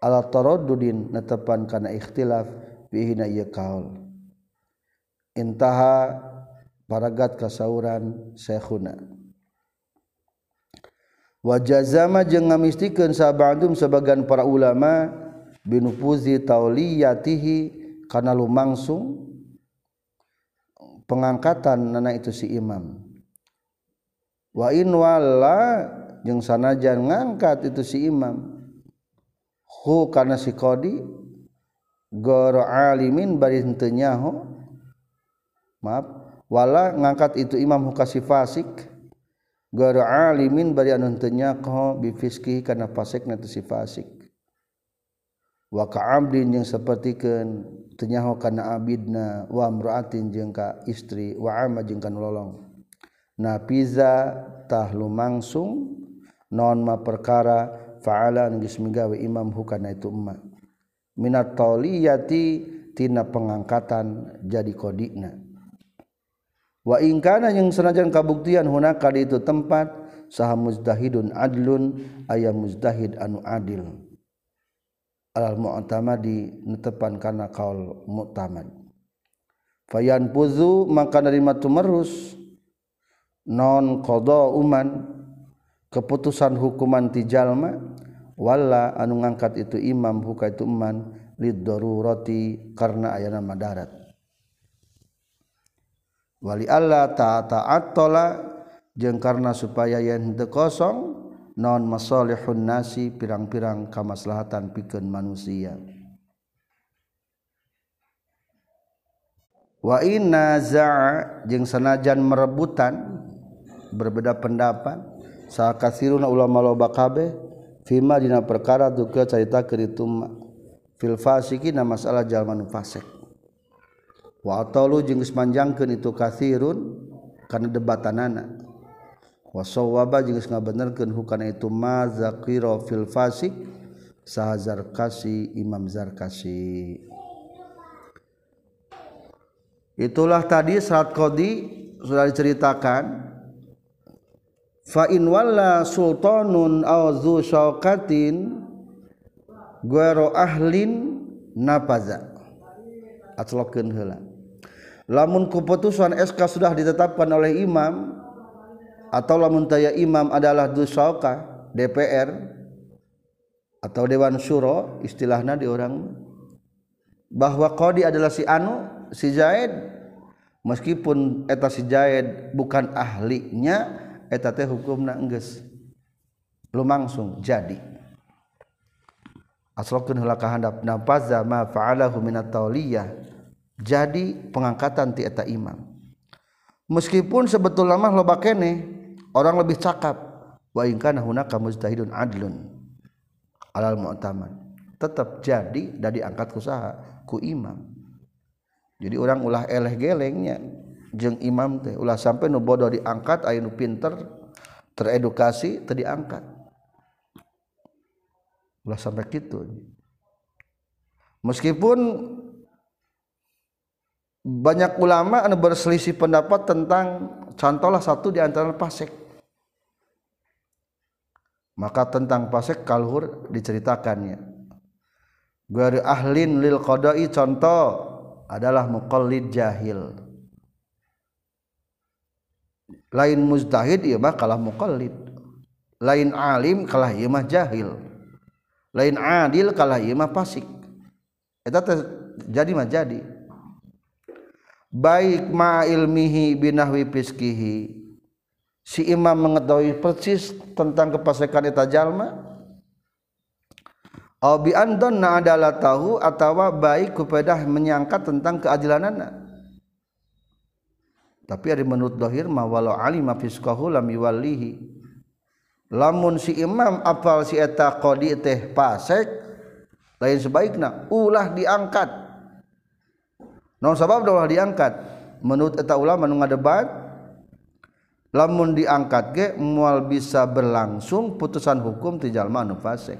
adinpankana ikhtilaf intaha paragat kassaran seuna wajazamaje ngamistikan sahabat baggung sebagian para ulama binupuzi taliaatihikana lumangsung, pengangkatan nana itu si imam wa in wala jeung sanajan ngangkat itu si imam hu kana si qadi goro alimin bari henteu nyaho maaf wala ngangkat itu imam hu kasih fasik goro alimin bari anu henteu nyaho bifiski kana fasik nanti si fasik wakabli yang sepertikan tenyahukan Abidna wan jengka istri wakan lolong napisa talum mangsung nonma perkara faalan giismwa Imam itu Mintatitina pengangkatan jadi kodikna wakana yang seengajang kabuktian hunaka itu tempat sahham mudahidun adlun ayam mujdaid anuadilmu alal mu'tamadi netepan kana kaul mu'tamad fayan puzu maka nerima tumerus non qada uman keputusan hukuman ti jalma wala anu ngangkat itu imam huka itu iman lid darurati karena ayana madarat wali Allah ta atola jeung karena supaya yen teu kosong non masalihun nasi pirang-pirang kamaslahatan pikeun manusia wa inna za'a jeung sanajan merebutan berbeda pendapat sakasiruna ulama loba kabeh fima dina perkara duka cerita keritum fil fasiki na masalah jalman fasik wa atalu jeung geus itu kasirun kana debatanana sawaba jeung nggak ngabenerkeun hukana itu ma zakiro fil fasik sahazar kasi imam zarkasi itulah tadi syarat kodi sudah diceritakan fa in walla sultanun aw dzu syauqatin ghairu ahlin napaza atlokeun heula lamun keputusan SK sudah ditetapkan oleh imam atau lamun taya imam adalah dusauka DPR atau dewan syuro istilahnya di orang bahwa kodi adalah si anu si Zaid meskipun eta si Zaid bukan ahlinya eta teh hukumna enggeus lumangsung jadi aslokeun heula ka handap nafaza ma fa'alahu minat tauliyah jadi pengangkatan ti eta imam meskipun sebetulnya mah loba keneh orang lebih cakap wa in kana hunaka mujtahidun adlun alal mu'taman tetap jadi dari angkat kusaha ku imam jadi orang ulah eleh gelengnya jeng imam teh ulah sampai nu bodoh diangkat aya nu pinter teredukasi teu diangkat ulah sampai gitu meskipun banyak ulama anu berselisih pendapat tentang contohlah satu di antara pasek maka tentang pasek kalhur diceritakannya Gari ahlin lil qada'i contoh adalah muqallid jahil lain mujtahid ieu iya mah kalah muqallid lain alim kalah ieu iya mah jahil lain adil kalah ieu iya mah pasik eta jadi mah jadi baik ma ilmihi binahwi piskihi si imam mengetahui persis tentang kepasekan eta jalma au bi andanna adala tahu atawa baik kepada menyangka tentang keadilanana tapi ada menurut dohir ma walau alima fiskahu lam yuwallihi lamun si imam apal si eta qadi teh pasek lain sebaiknya ulah diangkat non sabab ulah diangkat menurut eta ulama nu ngadebat lamun diangkat ge mual bisa berlangsung putusan hukum ti jalma anu fasik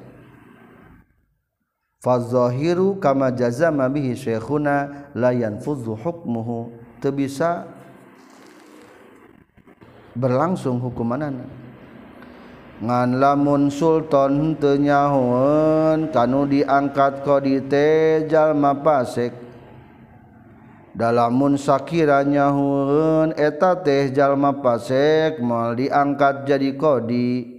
fazahiru kama jazama bihi syekhuna la yanfudhu hukmuhu teu bisa berlangsung hukumanana ngan lamun sultan teu nyahoeun kanu diangkat ka di teh jalma fasik punya dalammunsakiranya huun eta tehjallma pasek mal diangkat jadi kodi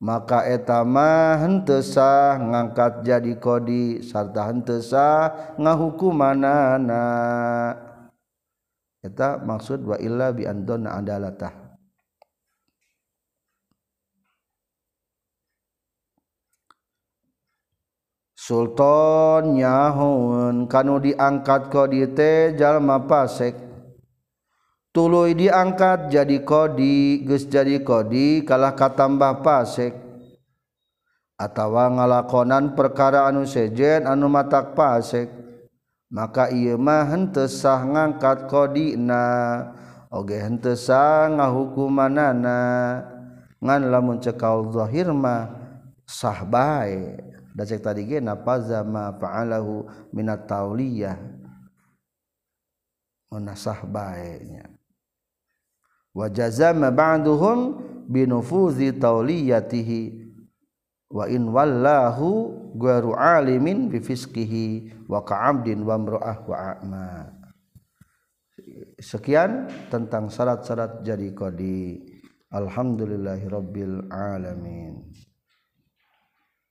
maka eta mantesah ngangkat jadi kodi sartaahantesah ngahuku manaanaeta maksud wailla bitonna andtah Sultantonnya kan diangkat ko di tejal pasek tulu diangkat jadi kodi jadi kodi kalah kata tambah pasek atautawa ngalakonan perkaraanu sejen anu mata pasek maka ia matesah ngangkat ko di nageah ngakuana la mencekal dhohirma sahba da cek tadi ge nafaza ma fa'alahu minat tauliyah munasah bae wa jazama ba'duhum binufuzi tauliyatihi wa in wallahu gharu alimin bi fiskihi wa ka'abdin wa mru'ah wa a'ma sekian tentang syarat-syarat jadi qadi alhamdulillahirabbil alamin